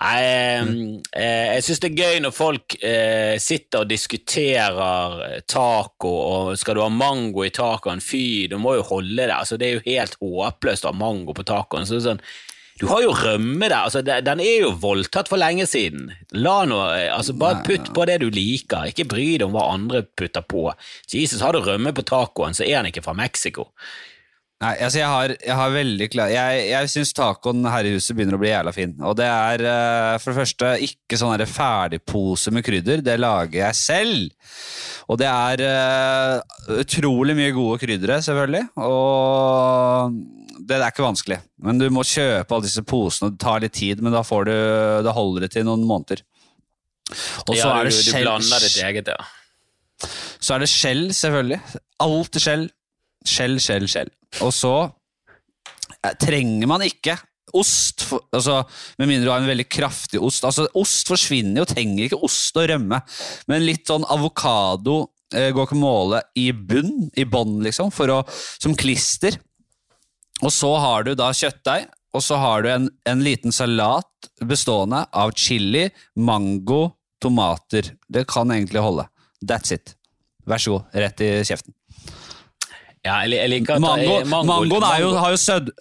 Jeg, eh, jeg syns det er gøy når folk eh, sitter og diskuterer taco, og skal du ha mango i tacoen? Fy, du må jo holde det. Altså, det er jo helt håpløst å ha mango på tacoen. Så sånn, du har jo rømme der. Altså, den er jo voldtatt for lenge siden. La nå altså, bare putt på det du liker, ikke bry deg om hva andre putter på. Jesus, har du rømme på tacoen, så er den ikke fra Mexico. Nei, altså jeg har, jeg har veldig klar Jeg, jeg syns tacoen her i huset begynner å bli jævla fin. Og det er uh, for det første ikke sånn ferdigpose med krydder. Det lager jeg selv. Og det er uh, utrolig mye gode kryddere, selvfølgelig. Og det er ikke vanskelig. Men du må kjøpe alle disse posene, det tar litt tid, men da, får du, da holder det til noen måneder. Og så ja, er det du, du blander ditt eget, ja. Så er det skjell, selvfølgelig. Alltid skjell. Skjell, skjell, skjell. Og så eh, trenger man ikke ost, for, altså, med mindre du har en veldig kraftig ost. Altså, Ost forsvinner jo, trenger ikke ost og rømme, men litt sånn avokado, eh, guacamole i bunn, i bånn, liksom, for å, som klister. Og så har du da kjøttdeig, og så har du en, en liten salat bestående av chili, mango, tomater. Det kan egentlig holde. That's it. Vær så god, rett i kjeften. Ja, jeg, jeg liker at mango, mango, Mangoen er jo, har jo sødd...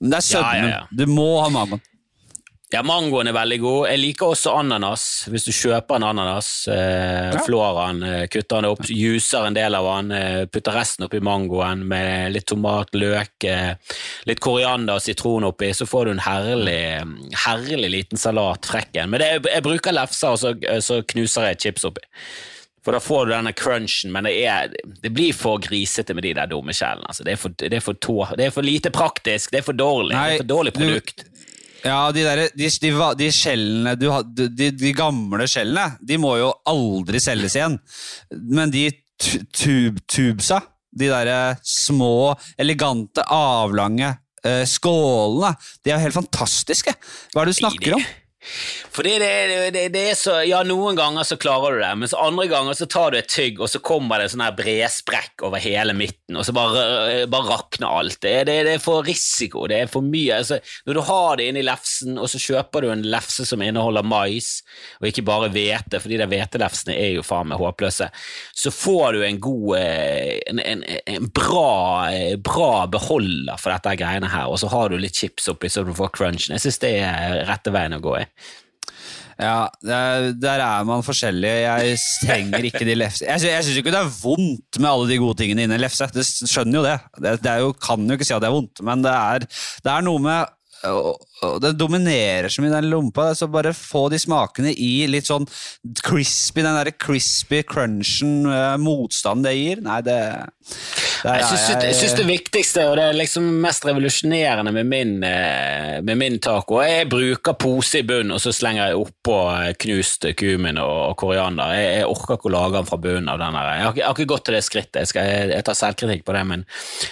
Det er sødmen. Ja, ja, ja. Du må ha mangoen. Ja, mangoen er veldig god. Jeg liker også ananas. Hvis du kjøper en ananas, eh, flår den, eh, kutter den opp, juicer en del av den, eh, putter resten oppi mangoen med litt tomat, løk, eh, litt koriander og sitron oppi, så får du en herlig, herlig liten salat. Frekken. Men det, jeg bruker lefser, og så, så knuser jeg chips oppi. For da får du denne crunchen, men det, er, det blir for grisete med de der dumme skjellene. Altså. Det, det, det, er for, lite praktisk, det er for dårlig. Nei, det er for dårlig produkt. Du, ja, de, der, de, de, de skjellene du, de, de, gamle skjellene, de må jo aldri selges igjen. Men de tub, tubsa, de derre små, elegante, avlange eh, skålene, de er jo helt fantastiske. Hva er det du snakker om? Fordi det, det, det, er så Ja, noen ganger så klarer du det, mens andre ganger så tar du et tygg, og så kommer det en sånn her bredsprekk over hele midten, og så bare, bare rakner alt. Det, det, det, er for risiko, det er for mye. Altså, når du har det inni lefsen, og så kjøper du en lefse som inneholder mais, og ikke bare hvete, fordi de hvetelefsene er jo faen meg håpløse, så får du en god eh, En, en, en bra, eh, bra, beholder for dette greiene her, og så har du litt chips oppi så du får crunchen. Jeg synes det er rette veien å gå i. Ja, der, der, er man forskjellig. Jeg trenger ikke de lefse. Jeg, jeg syns ikke det er vondt med alle de gode tingene inni lefse. Det skjønner jo det. Det, det jo, kan jo ikke si at det er vondt, men det er, det er noe med det dominerer så mye den lompa. Så bare få de smakene i litt sånn crispy, den derre crispy crunchen, uh, motstanden det gir. Nei, det, det er, jeg, syns, jeg syns det viktigste og det er liksom mest revolusjonerende med min, uh, med min taco Jeg bruker pose i bunnen, og så slenger jeg oppå knust kumin og, koriander. Jeg, jeg, orker ikke å lage den fra bunnen av den der. Jeg har, ikke gått til det skrittet. Jeg, skal, jeg, tar selvkritikk på det, men,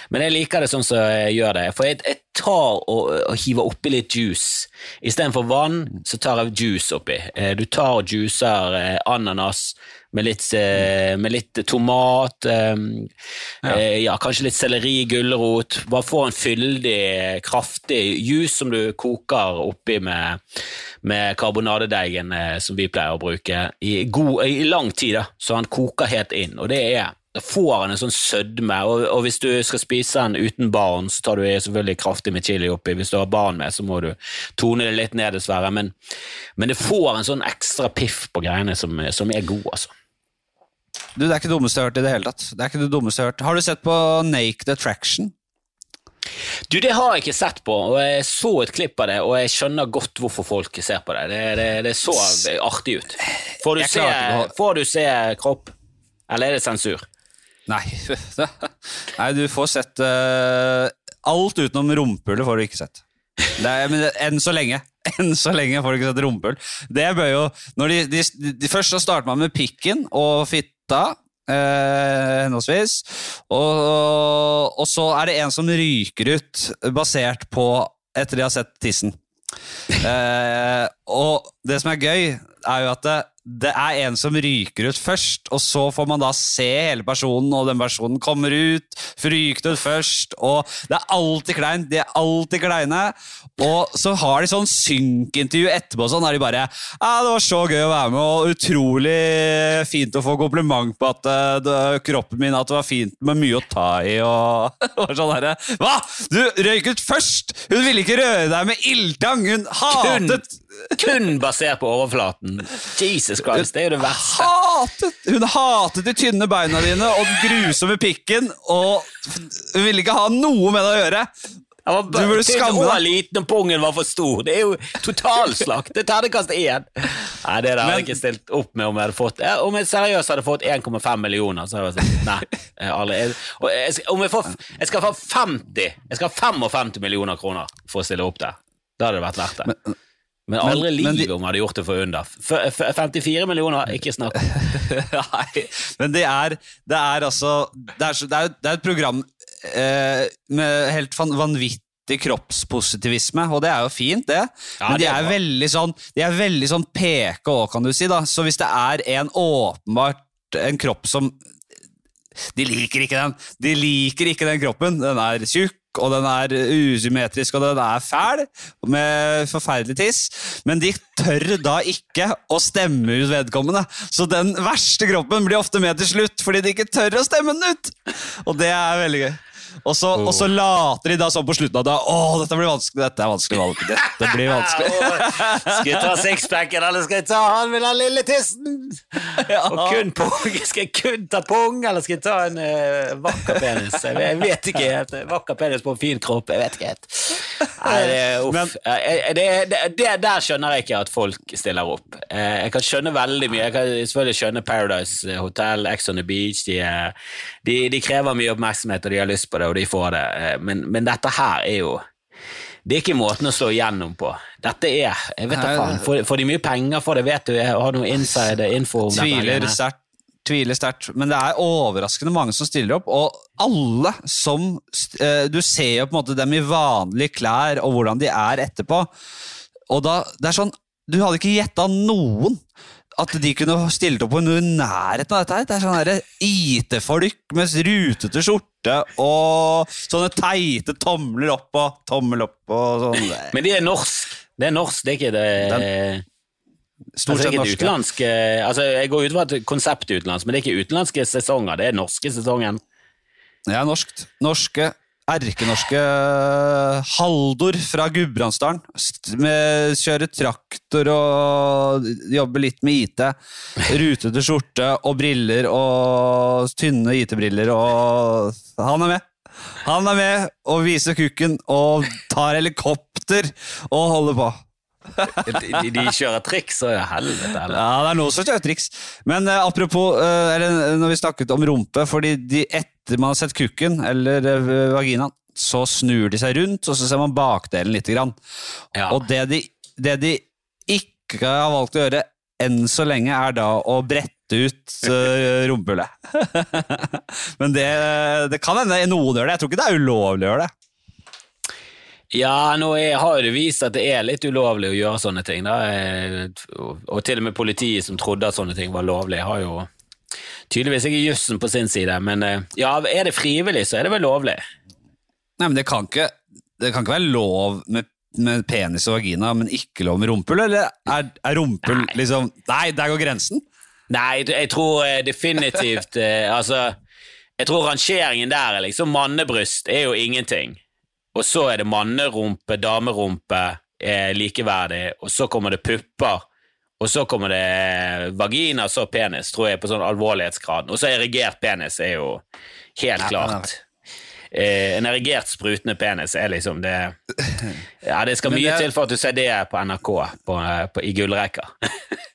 men, jeg liker det sånn som jeg gjør det. For jeg tar og, og hiver oppi litt juice. Istedenfor vann, så tar jeg juice oppi. Eh, du tar og juicer eh, ananas med litt, eh, med litt tomat, ja. ja. kanskje litt selleri, gulrot. Bare få en fyldig, kraftig juice som du koker oppi med, med karbonadedeigen som vi pleier å bruke, i, god, i lang tid, da, så han koker helt inn. Og det er får han en sånn sødme, og, og, hvis du skal spise den uten barn, så tar du selvfølgelig kraftig med chili oppi. Hvis du har barn med, så må du tone det litt ned, dessverre. Men, men det får en sånn ekstra piff på greiene som, som er god, altså. Du, Det er ikke det dummeste jeg har hørt i det hele tatt. Det er ikke det dummeste jeg Har hørt. Har du sett på Naked Attraction? Du, Det har jeg ikke sett på, og jeg så et klipp av det, og jeg skjønner godt hvorfor folk ser på det. Det, det, det så artig ut. Får du, se, får du se kropp, eller er det sensur? Nei. <laughs> Nei, du får sett uh, Alt utenom rumpehullet får du ikke sett. Er, men enn så lenge. <laughs> Enn så lenge får du ikke sett rumpehull. De, de, de, Først så starter man med pikken og fitta. Eh, henholdsvis. Og, og, så er det en som ryker ut, basert på etter de har sett tissen. Eh, og det som er gøy, er jo at det, er en som ryker ut først, og så får man da se hele personen, og den personen kommer ut, ryker ut først, og det er alltid kleint. De er alltid kleine. Og så har de sånn synkintervju etterpå, sånn er de bare ja, 'Det var så gøy å være med, og utrolig fint å få kompliment på at eh, det, kroppen min at det var fint med mye å ta i', og, <laughs> og sånn herre Hva?! Du røyk ut først! Hun ville ikke røre deg med ildtang! Hun hatet kun basert på overflaten. Jesus Christ, det er jo det verste. Hatet, hun hatet de tynne beina dine og den grusomme pikken, og hun ville ikke ha noe med det å gjøre. du burde skamme deg. liten og pungen var for stor. Det er jo totalslakt. Det er terningkast én. Nei, det hadde jeg ikke stilt opp med om jeg hadde fått Om jeg seriøst hadde fått 1,5 millioner, så hadde jeg sagt nei. Jeg, jeg, om jeg, får, jeg skal få 50 Jeg skal ha 55 millioner kroner for å stille opp der. Da hadde det vært verdt det. Men, men aldri i livet om hadde gjort det for under. 54 millioner, ikke snakk <laughs> Nei, men det er, det er altså Det er, det er, det er et program eh, med helt vanvittig kroppspositivisme, og det er jo fint, det. Ja, Men de er veldig sånn De er veldig sånn peke òg, kan du si. da. Så hvis det er en åpenbart en kropp som De liker ikke den. De liker ikke den kroppen. Den er tjukk, og den er usymmetrisk, og den er fæl, med forferdelig tiss. Men de tør da ikke å stemme ut vedkommende. Så den verste kroppen blir ofte med til slutt, fordi de ikke tør å stemme den ut! Og det er veldig gøy. Og så, oh. og så, later de da sånn på slutten av da Å, dette blir vanskelig. Dette er vanskelig valg. Dette <laughs> blir vanskelig. skal jeg ta sixpacken, eller skal jeg ta han med den lille tissen? <laughs> Ja. Og kun pung. Skal jeg kun ta pung, eller skal jeg ta en uh, vakker penis? Jeg vet ikke. Vakker penis på en fin kropp. Jeg vet ikke helt. Nei, det, <laughs> uff. Det, det, det, der skjønner jeg ikke at folk stiller opp. Eh, jeg kan skjønne veldig mye. Jeg kan selvfølgelig skjønne Paradise Hotel, Ex on the Beach. De, de, de krever mye oppmerksomhet, og de har lyst på det og de får det, eh, men, men dette her er jo det er ikke måten å slå igjennom på. Dette er jeg vet da faen, får, får, de mye penger for det? Vet du, jeg har noe inside info om tviler sterkt, tviler sterkt. Men det er overraskende mange som stiller opp, og alle som eh, Du ser jo på en måte dem i vanlige klær og hvordan de er etterpå. Og da, det er sånn Du hadde ikke gjetta noen at de kunne stilt opp på noe i nærheten av dette. her. Det er sånne IT-folk med rutete skjorte og sånne teite tomler opp og tommel opp og sånn. Men de er norsk. Det er norsk, det er ikke det Stort altså, sett er norske. Utlandske, altså, Jeg går ut fra et konsept utenlands, men det er ikke utenlandske sesonger. Det er norske sesongen. Ja, norskt. Norske, erkenorske Haldor fra Gudbrandsdalen. Kjører traktor og jobber litt med IT. Rutete skjorte og briller og tynne IT-briller og Han er med. Han er med og viser kukken og tar helikopter og holder på. De, de kjører triks, og helvete heller. Ja, det er noen som kjører triks. Men eh, apropos, eh, eller når vi snakket om rumpe, fordi de, etter man har sett kukken, eller eh, vaginaen, så snur de seg rundt, og så ser man bakdelen litt. Grann. Ja. Og det de, det de ikke har valgt å gjøre enn så lenge, er da å brette ut uh, rumpehullet. <laughs> Men det, det kan hende noen gjør det. Jeg tror ikke det er ulovlig å gjøre det. Ja, nå er, har det vist at det er litt ulovlig å gjøre sånne ting. Da. Eh, Og, til og med politiet som trodde at sånne ting var lovlig, har jo tydeligvis ikke jussen på sin side. Men eh, ja, er det frivillig, så er det vel lovlig. Nei, men det kan ikke, det kan ikke være lov med, med penis og vagina, men ikke lov med rumpehull, eller er, er rumpehull liksom Nei, der går grensen! Nei, jeg tror eh, definitivt Altså, jeg tror rangeringen der er liksom mannebryst er jo ingenting. Og så er det mannerumpe, damerumpe er likeverdig, og så kommer det pupper. Og så kommer det vagina, så penis, tror jeg, på sånn alvorlighetsgrad. Og så erigert penis er jo helt klart. Eh, en erigert sprutende penis er liksom det <laughs> Ja, det skal mye det- til for at du ser det på NRK på, på, i gullrekka. <laughs>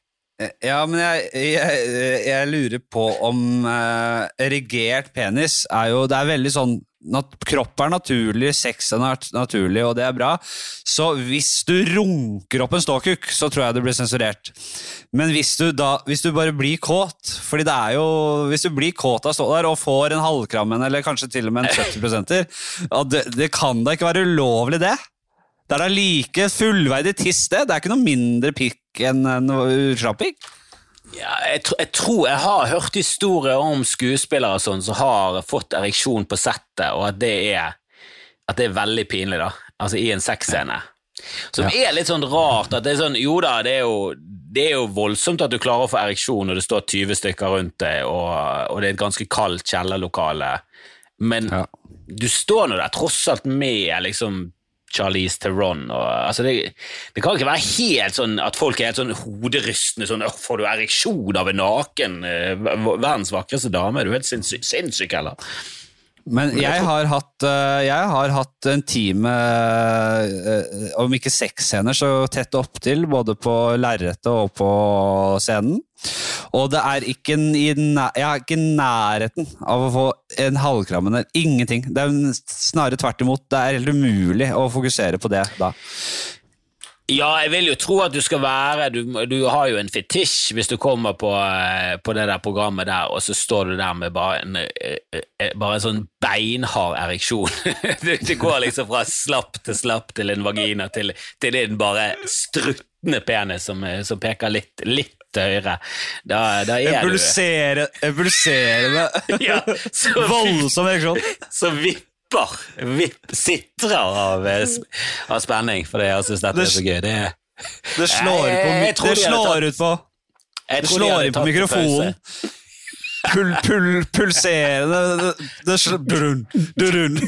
Ja, men jeg, jeg, jeg lurer på om eh, erigert penis er jo Det er veldig sånn Kropp er naturlig, sex er nat naturlig, og det er bra. Så hvis du runker opp en ståkuk, så tror jeg det blir sensurert. Men hvis du, da, hvis du bare blir kåt Fordi det er jo Hvis du blir kåt av å stå der og får en halvkrammen, eller kanskje til og med en 70 ja, det, det kan da ikke være ulovlig, det? Det er da like fullverdig tiss, det. Det er ikke noe mindre pikk enn en utslapping. Ja, jeg, tr jeg tror jeg har hørt historier om skuespillere sånn som har fått ereksjon på settet, og at det er, at det er veldig pinlig, da. Altså i en sexscene. Som er litt sånn rart. at det er sånn, Jo da, det er jo, det er jo voldsomt at du klarer å få ereksjon når det står 20 stykker rundt deg, og, og det er et ganske kaldt kjellerlokale, men Ja. du står nå der tross alt med liksom Charlize Theron. Og, altså det, det kan ikke være helt sånn at folk er helt sånn hoderystende sånn 'Får du ereksjon av en naken eh, verdens vakreste dame?' Er du helt sinnssyk, sinnssyk eller? Men jeg har hatt, øh, jeg har hatt en time, øh, om ikke seks scener, så tett opptil, både på lerretet og på scenen. Og det er ikke i jeg er ikke nærheten av å få en halvkram eller Ingenting. Det er snarere tvert imot. Det er helt umulig å fokusere på det da. Ja, jeg vil jo tro at du skal være Du, du har jo en fetisj hvis du kommer på, eh, på det der programmet der, og så står du der med bare en, eh, eh, bare en sånn beinhard ereksjon. <laughs> Det går liksom fra slapp til slapp til en vagina til, til din bare struttende penis som, som peker litt, litt høyre. Da, da er du pulsere, en pulserende, <laughs> Ja, voldsom ereksjon. Så vipper vipp, sitrer av, eh, av spenning, for jeg syns dette er så gøy. Det Det slår på, Jeg- jeg på, det de slår tatt- ut på Det slår inn på mikrofonen. Pul, pul, pulserende Brun, durun.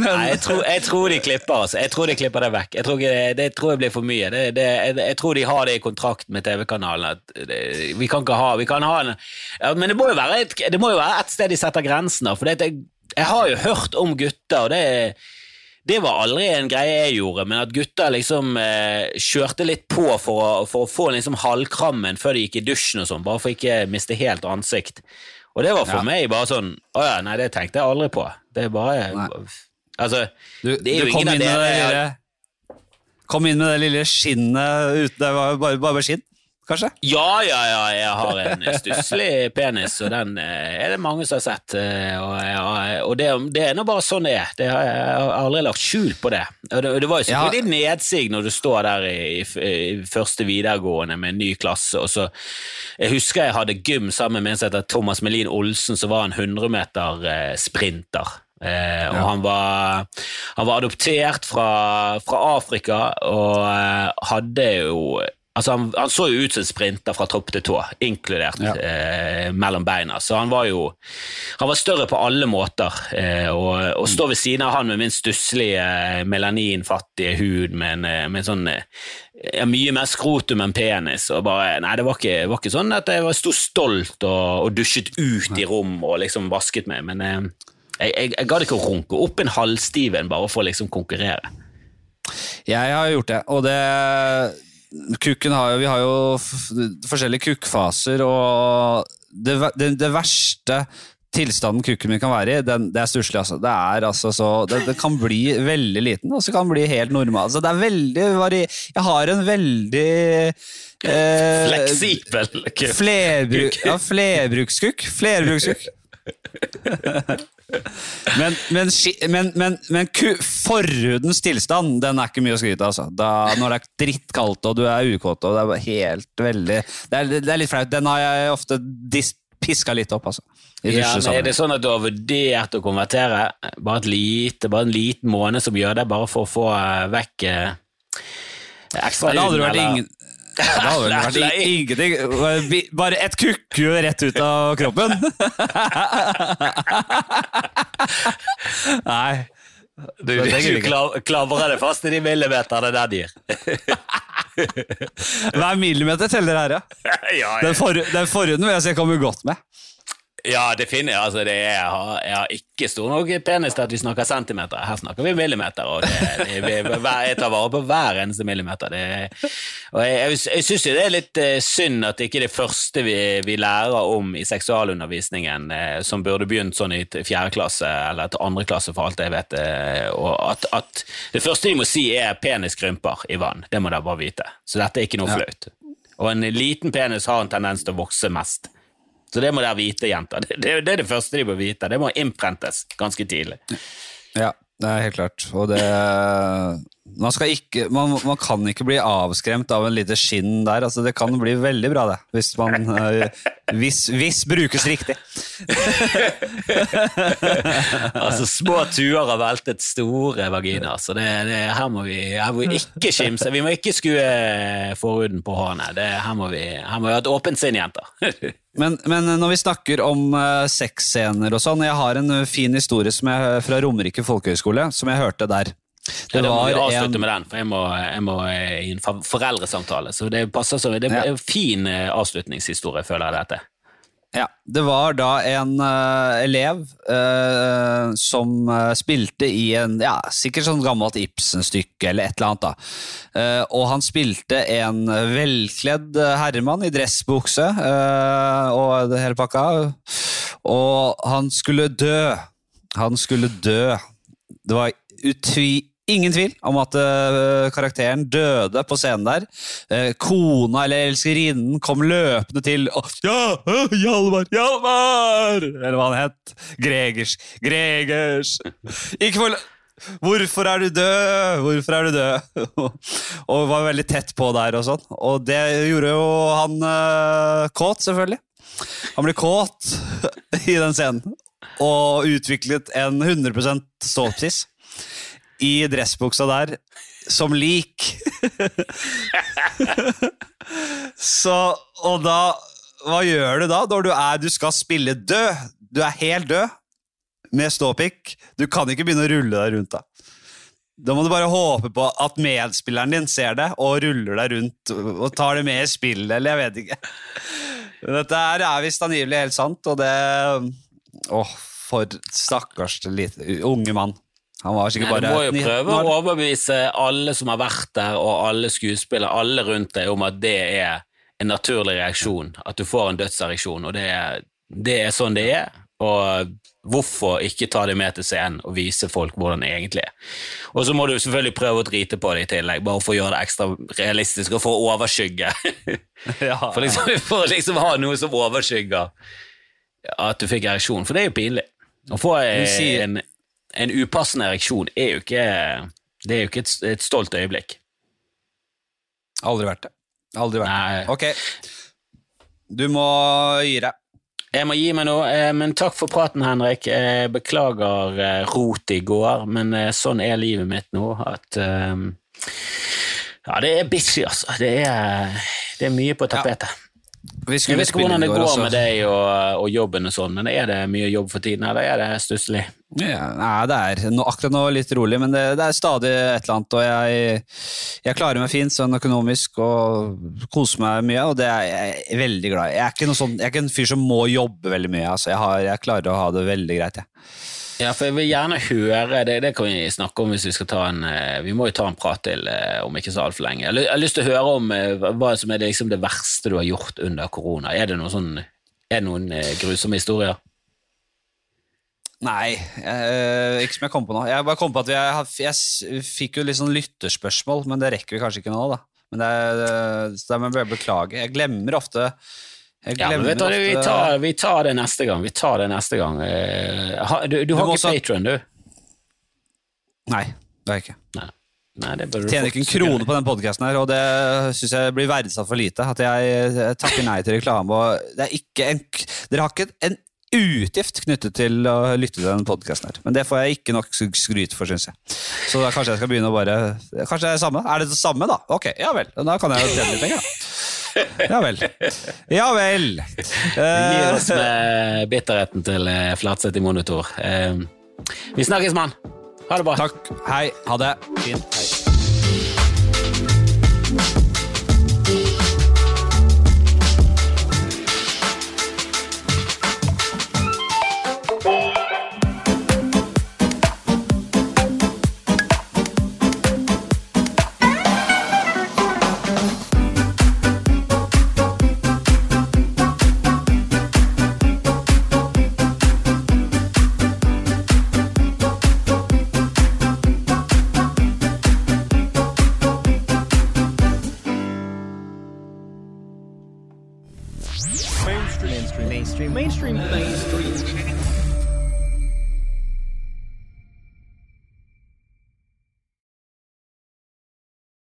Nei, jeg tror, jeg tror de klipper altså. Jeg tror de klipper det vekk. Jeg tror, ikke, det, tror jeg blir for mye. Det, det, jeg, jeg tror de har det i kontrakt med TV-kanalen. Vi kan ikke ha vi kan ha en, ja, Men det må jo være et, må jo være et sted de setter grensen. For jeg, jeg har jo hørt om gutter, og det, det var aldri en greie jeg gjorde, men at gutter liksom eh, kjørte litt på for å, for å få liksom halvkrammen før de gikk i dusjen og sånn, bare for ikke miste helt ansikt. Og det var for Ja. meg bare sånn Å ja, nei, det tenkte jeg aldri på. Det er bare Nei. Altså, Du, det er jo ingen av dere kom inn med det lille skinnet ute. Det var jo bare, bare skinn. Kanskje? Ja, ja, ja, jeg har en stusslig penis, og den eh, er det mange som har sett. eh, Og, ja, og det, det er nå bare sånn det er. Det har, jeg har aldri lagt skjul på det. Og det, det var jo selvfølgelig nedsig når du står der i, i, i første videregående med en ny klasse, og så Jeg husker jeg hadde gym sammen med en som heter Thomas Melin Olsen, som var en 100-meter-sprinter. Eh, og Ja. han, var, han var adoptert fra, fra Afrika og eh, hadde jo Altså han, han så jo ut som en sprinter fra topp til tå, inkludert Ja. eh, mellom beina. Så han var jo Han var større på alle måter. Eh, og å stå ved siden av han med min stusslige, melaninfattige hud med en, eh, med en sånn eh, ja, mye mer skrotum enn penis. Og bare, nei, det var ikke, var ikke sånn at jeg var sto stolt og, og dusjet ut i rom og liksom vasket meg, men eh, jeg, jeg, jeg gadd ikke å runke opp en halvstiven bare for å liksom konkurrere. Jeg har gjort det, og det har jo Vi har jo forskjellige kukkfaser, og det, det, det verste tilstanden kukken min kan være i, den, det er stusslig. Altså. Det er altså så det, det kan bli veldig liten, og så kan den bli helt normal. Altså, det er veldig vari... Jeg har en veldig eh, Fleksibel kuk. Flerbruk, ja, flerbrukskukk. Flerbrukskukk. Men, men, men, men, men forhudens tilstand, den er ikke mye å skryte av. Altså. Da, når det er drittkaldt og du er ukåt og det er helt veldig Det er, det er litt flaut. Den har jeg ofte piska litt opp, altså. Ja, men er det sånn at du har vurdert å konvertere? Bare, et lite, bare en liten måned som gjør det, bare for å få eh, vekk eh, ekstra Det det hadde vel vært ingenting. Bare et kukku rett ut av kroppen. <laughs> Nei. Du, du jeg ikke. klav, deg fast i de millimeterne der, dyr. Hver millimeter teller her, ja. <laughs> ja, Den, for, den forhuden vil jeg se kommer godt med. Ja, det finner jeg. Altså, det er, jeg, har, jeg har ikke stor nok penis til at vi snakker centimeter. Her snakker vi millimeter, og det, det, jeg tar vare på hver eneste millimeter. Det, og jeg, jeg, jeg syns det er litt eh, synd at det ikke er det første vi, vi lærer om i seksualundervisningen, eh, som burde begynt sånn i fjerde klasse eller til andre klasse, for alt jeg vet. eh, og at, at det første de må si, er 'penis krymper i vann'. Det må dere bare vite. Så dette er ikke noe flaut. Og en liten penis har en tendens til å vokse mest. Så det må dere vite, jenter. Det, det, det er det første de må vite. Det må innprentes ganske tidlig. Ja, det er helt klart. Og det man, skal ikke, man, man kan ikke bli avskremt av en lite skinn der. Altså, det kan bli veldig bra, det. Hvis, man, eh, hvis, hvis brukes riktig. <laughs> Altså, små tuer har veltet store vaginaer, så det, det, her, må vi, her må vi ikke skimse. Vi må ikke skue forhuden på hårene. Her, må vi, her må vi ha et åpent sinn, jenter. <laughs> Men, men når vi snakker om uh, sexscener og sånn, jeg har en eh, fin historie som jeg, fra Romerike folkehøgskole som jeg hørte der. Det må vi avslutte en- med den, for jeg må, jeg må i en foreldresamtale. Så det passer så, det er en fin eh, avslutningshistorie, føler jeg dette. Ja, Det var da en uh, elev uh, som uh, spilte i en ja, sikkert sånn gammelt Ibsen-stykke eller et eller annet. da. Og han spilte en velkledd herremann i dressbukse og det hele pakka. Og han skulle dø. Han skulle dø. Det var utvi Ingen tvil om at eh, karakteren døde på scenen der. Eh, kona eller elskerinnen kom løpende til og, Ja, Hjalmar, Hjalmar! Eller hva han het. Gregers. Gregers! Ikke for Hvorfor er du død? Hvorfor er du død? <laughs> og var veldig tett på der og sånn. Og det gjorde jo han eh, kåt, selvfølgelig. Han ble kåt <laughs> i den scenen. Og utviklet en 100% ståpsis i dressbuksa der, som lik. Så, og da Hva gjør du da, når du er Du skal spille død? Du er helt død med ståpikk. Du kan ikke begynne å rulle deg rundt da. Da må du bare håpe på at medspilleren din ser det og ruller deg rundt og tar det med i spillet, eller jeg vet ikke. Dette her er visst angivelig helt sant, og det Åh, for stakkars lite unge mann. Han var sikkert Nei, du må jo prøve å overbevise alle som har vært der, og alle skuespillere, alle rundt deg, om at det er en naturlig reaksjon. At du får en dødsereaksjon, og det er, det er sånn det er. Og hvorfor ikke ta det med til scenen og vise folk hvordan det egentlig er. Og så må du selvfølgelig prøve å drite på det i tillegg, bare for å gjøre det ekstra realistisk og for å overskygge. <laughs> Ja. For, liksom, for liksom ha noe som overskygger at du fikk ereksjon, for det er jo pinlig. Å få sier- en, en upassende ereksjon er jo ikke, det er jo ikke et, et stolt øyeblikk. Aldri vært det. Aldri vært Nei. det. Ok. Du må gi deg. Jeg må gi meg nå, eh, men takk for praten, Henrik. Jeg beklager eh, rot i går, men eh, sånn er livet mitt nå. At Ja, det er busy, altså. Det er, det er mye på tapetet. Vi Jeg vet ikke hvordan det går, altså. med deg og, og jobben og sånn, men er det mye jobb for tiden, eller er det stusslig? Ja, nei, det er no, akkurat nå litt rolig, men det, det er stadig et eller annet. Og jeg, jeg klarer meg fint sånn økonomisk og koser meg mye, og det er jeg veldig glad i. Jeg er ikke, sånn, jeg er ikke en fyr som må jobbe veldig mye. Altså, jeg, har, jeg klarer å ha det veldig greit. Jeg. Ja, for jeg vil gjerne høre det, det kan vi snakke om hvis vi skal ta en eh, Vi må jo ta en prat til eh, om ikke så altfor lenge. Jeg har lyst til å høre om eh, hva- som er det, liksom det verste du har gjort under korona. Er det noen, sånn, er det noen grusomme historier? Nei, eh, ikke som jeg kom på nå. Jeg bare kom på at jeg, jeg fikk jo litt sånn lytterspørsmål, men det rekker vi kanskje ikke nå, da. Men det eh, så da må jeg beklage. Jeg glemmer ofte Ja, men vet du, vi, tar, vi tar det neste gang. Vi tar det neste gang. Eh, Du, du, har må ikke Patron, du? Nei, det har jeg ikke. Nei. Nei, det du tjener ikke en krone på den podkasten her, og det syns jeg blir verdsatt for lite. At jeg takker nei til reklame. Og det er ikke en, dere har ikke en utgift knyttet til å lytte til den podkasten her. Men det får jeg ikke nok skryt for, syns jeg. Så da kanskje jeg skal begynne å bare Kanskje det er samme? Er det det samme, da? Ok, ja vel. Da kan jeg jo tjene litt penger, da. Ja vel. Ja vel. Gir Eh, oss med bitterheten til eh, Flatseth i monitor. Eh, vi snakkes, mann! Ha det bra. takk. Hei. Ha det. Fint. Hei.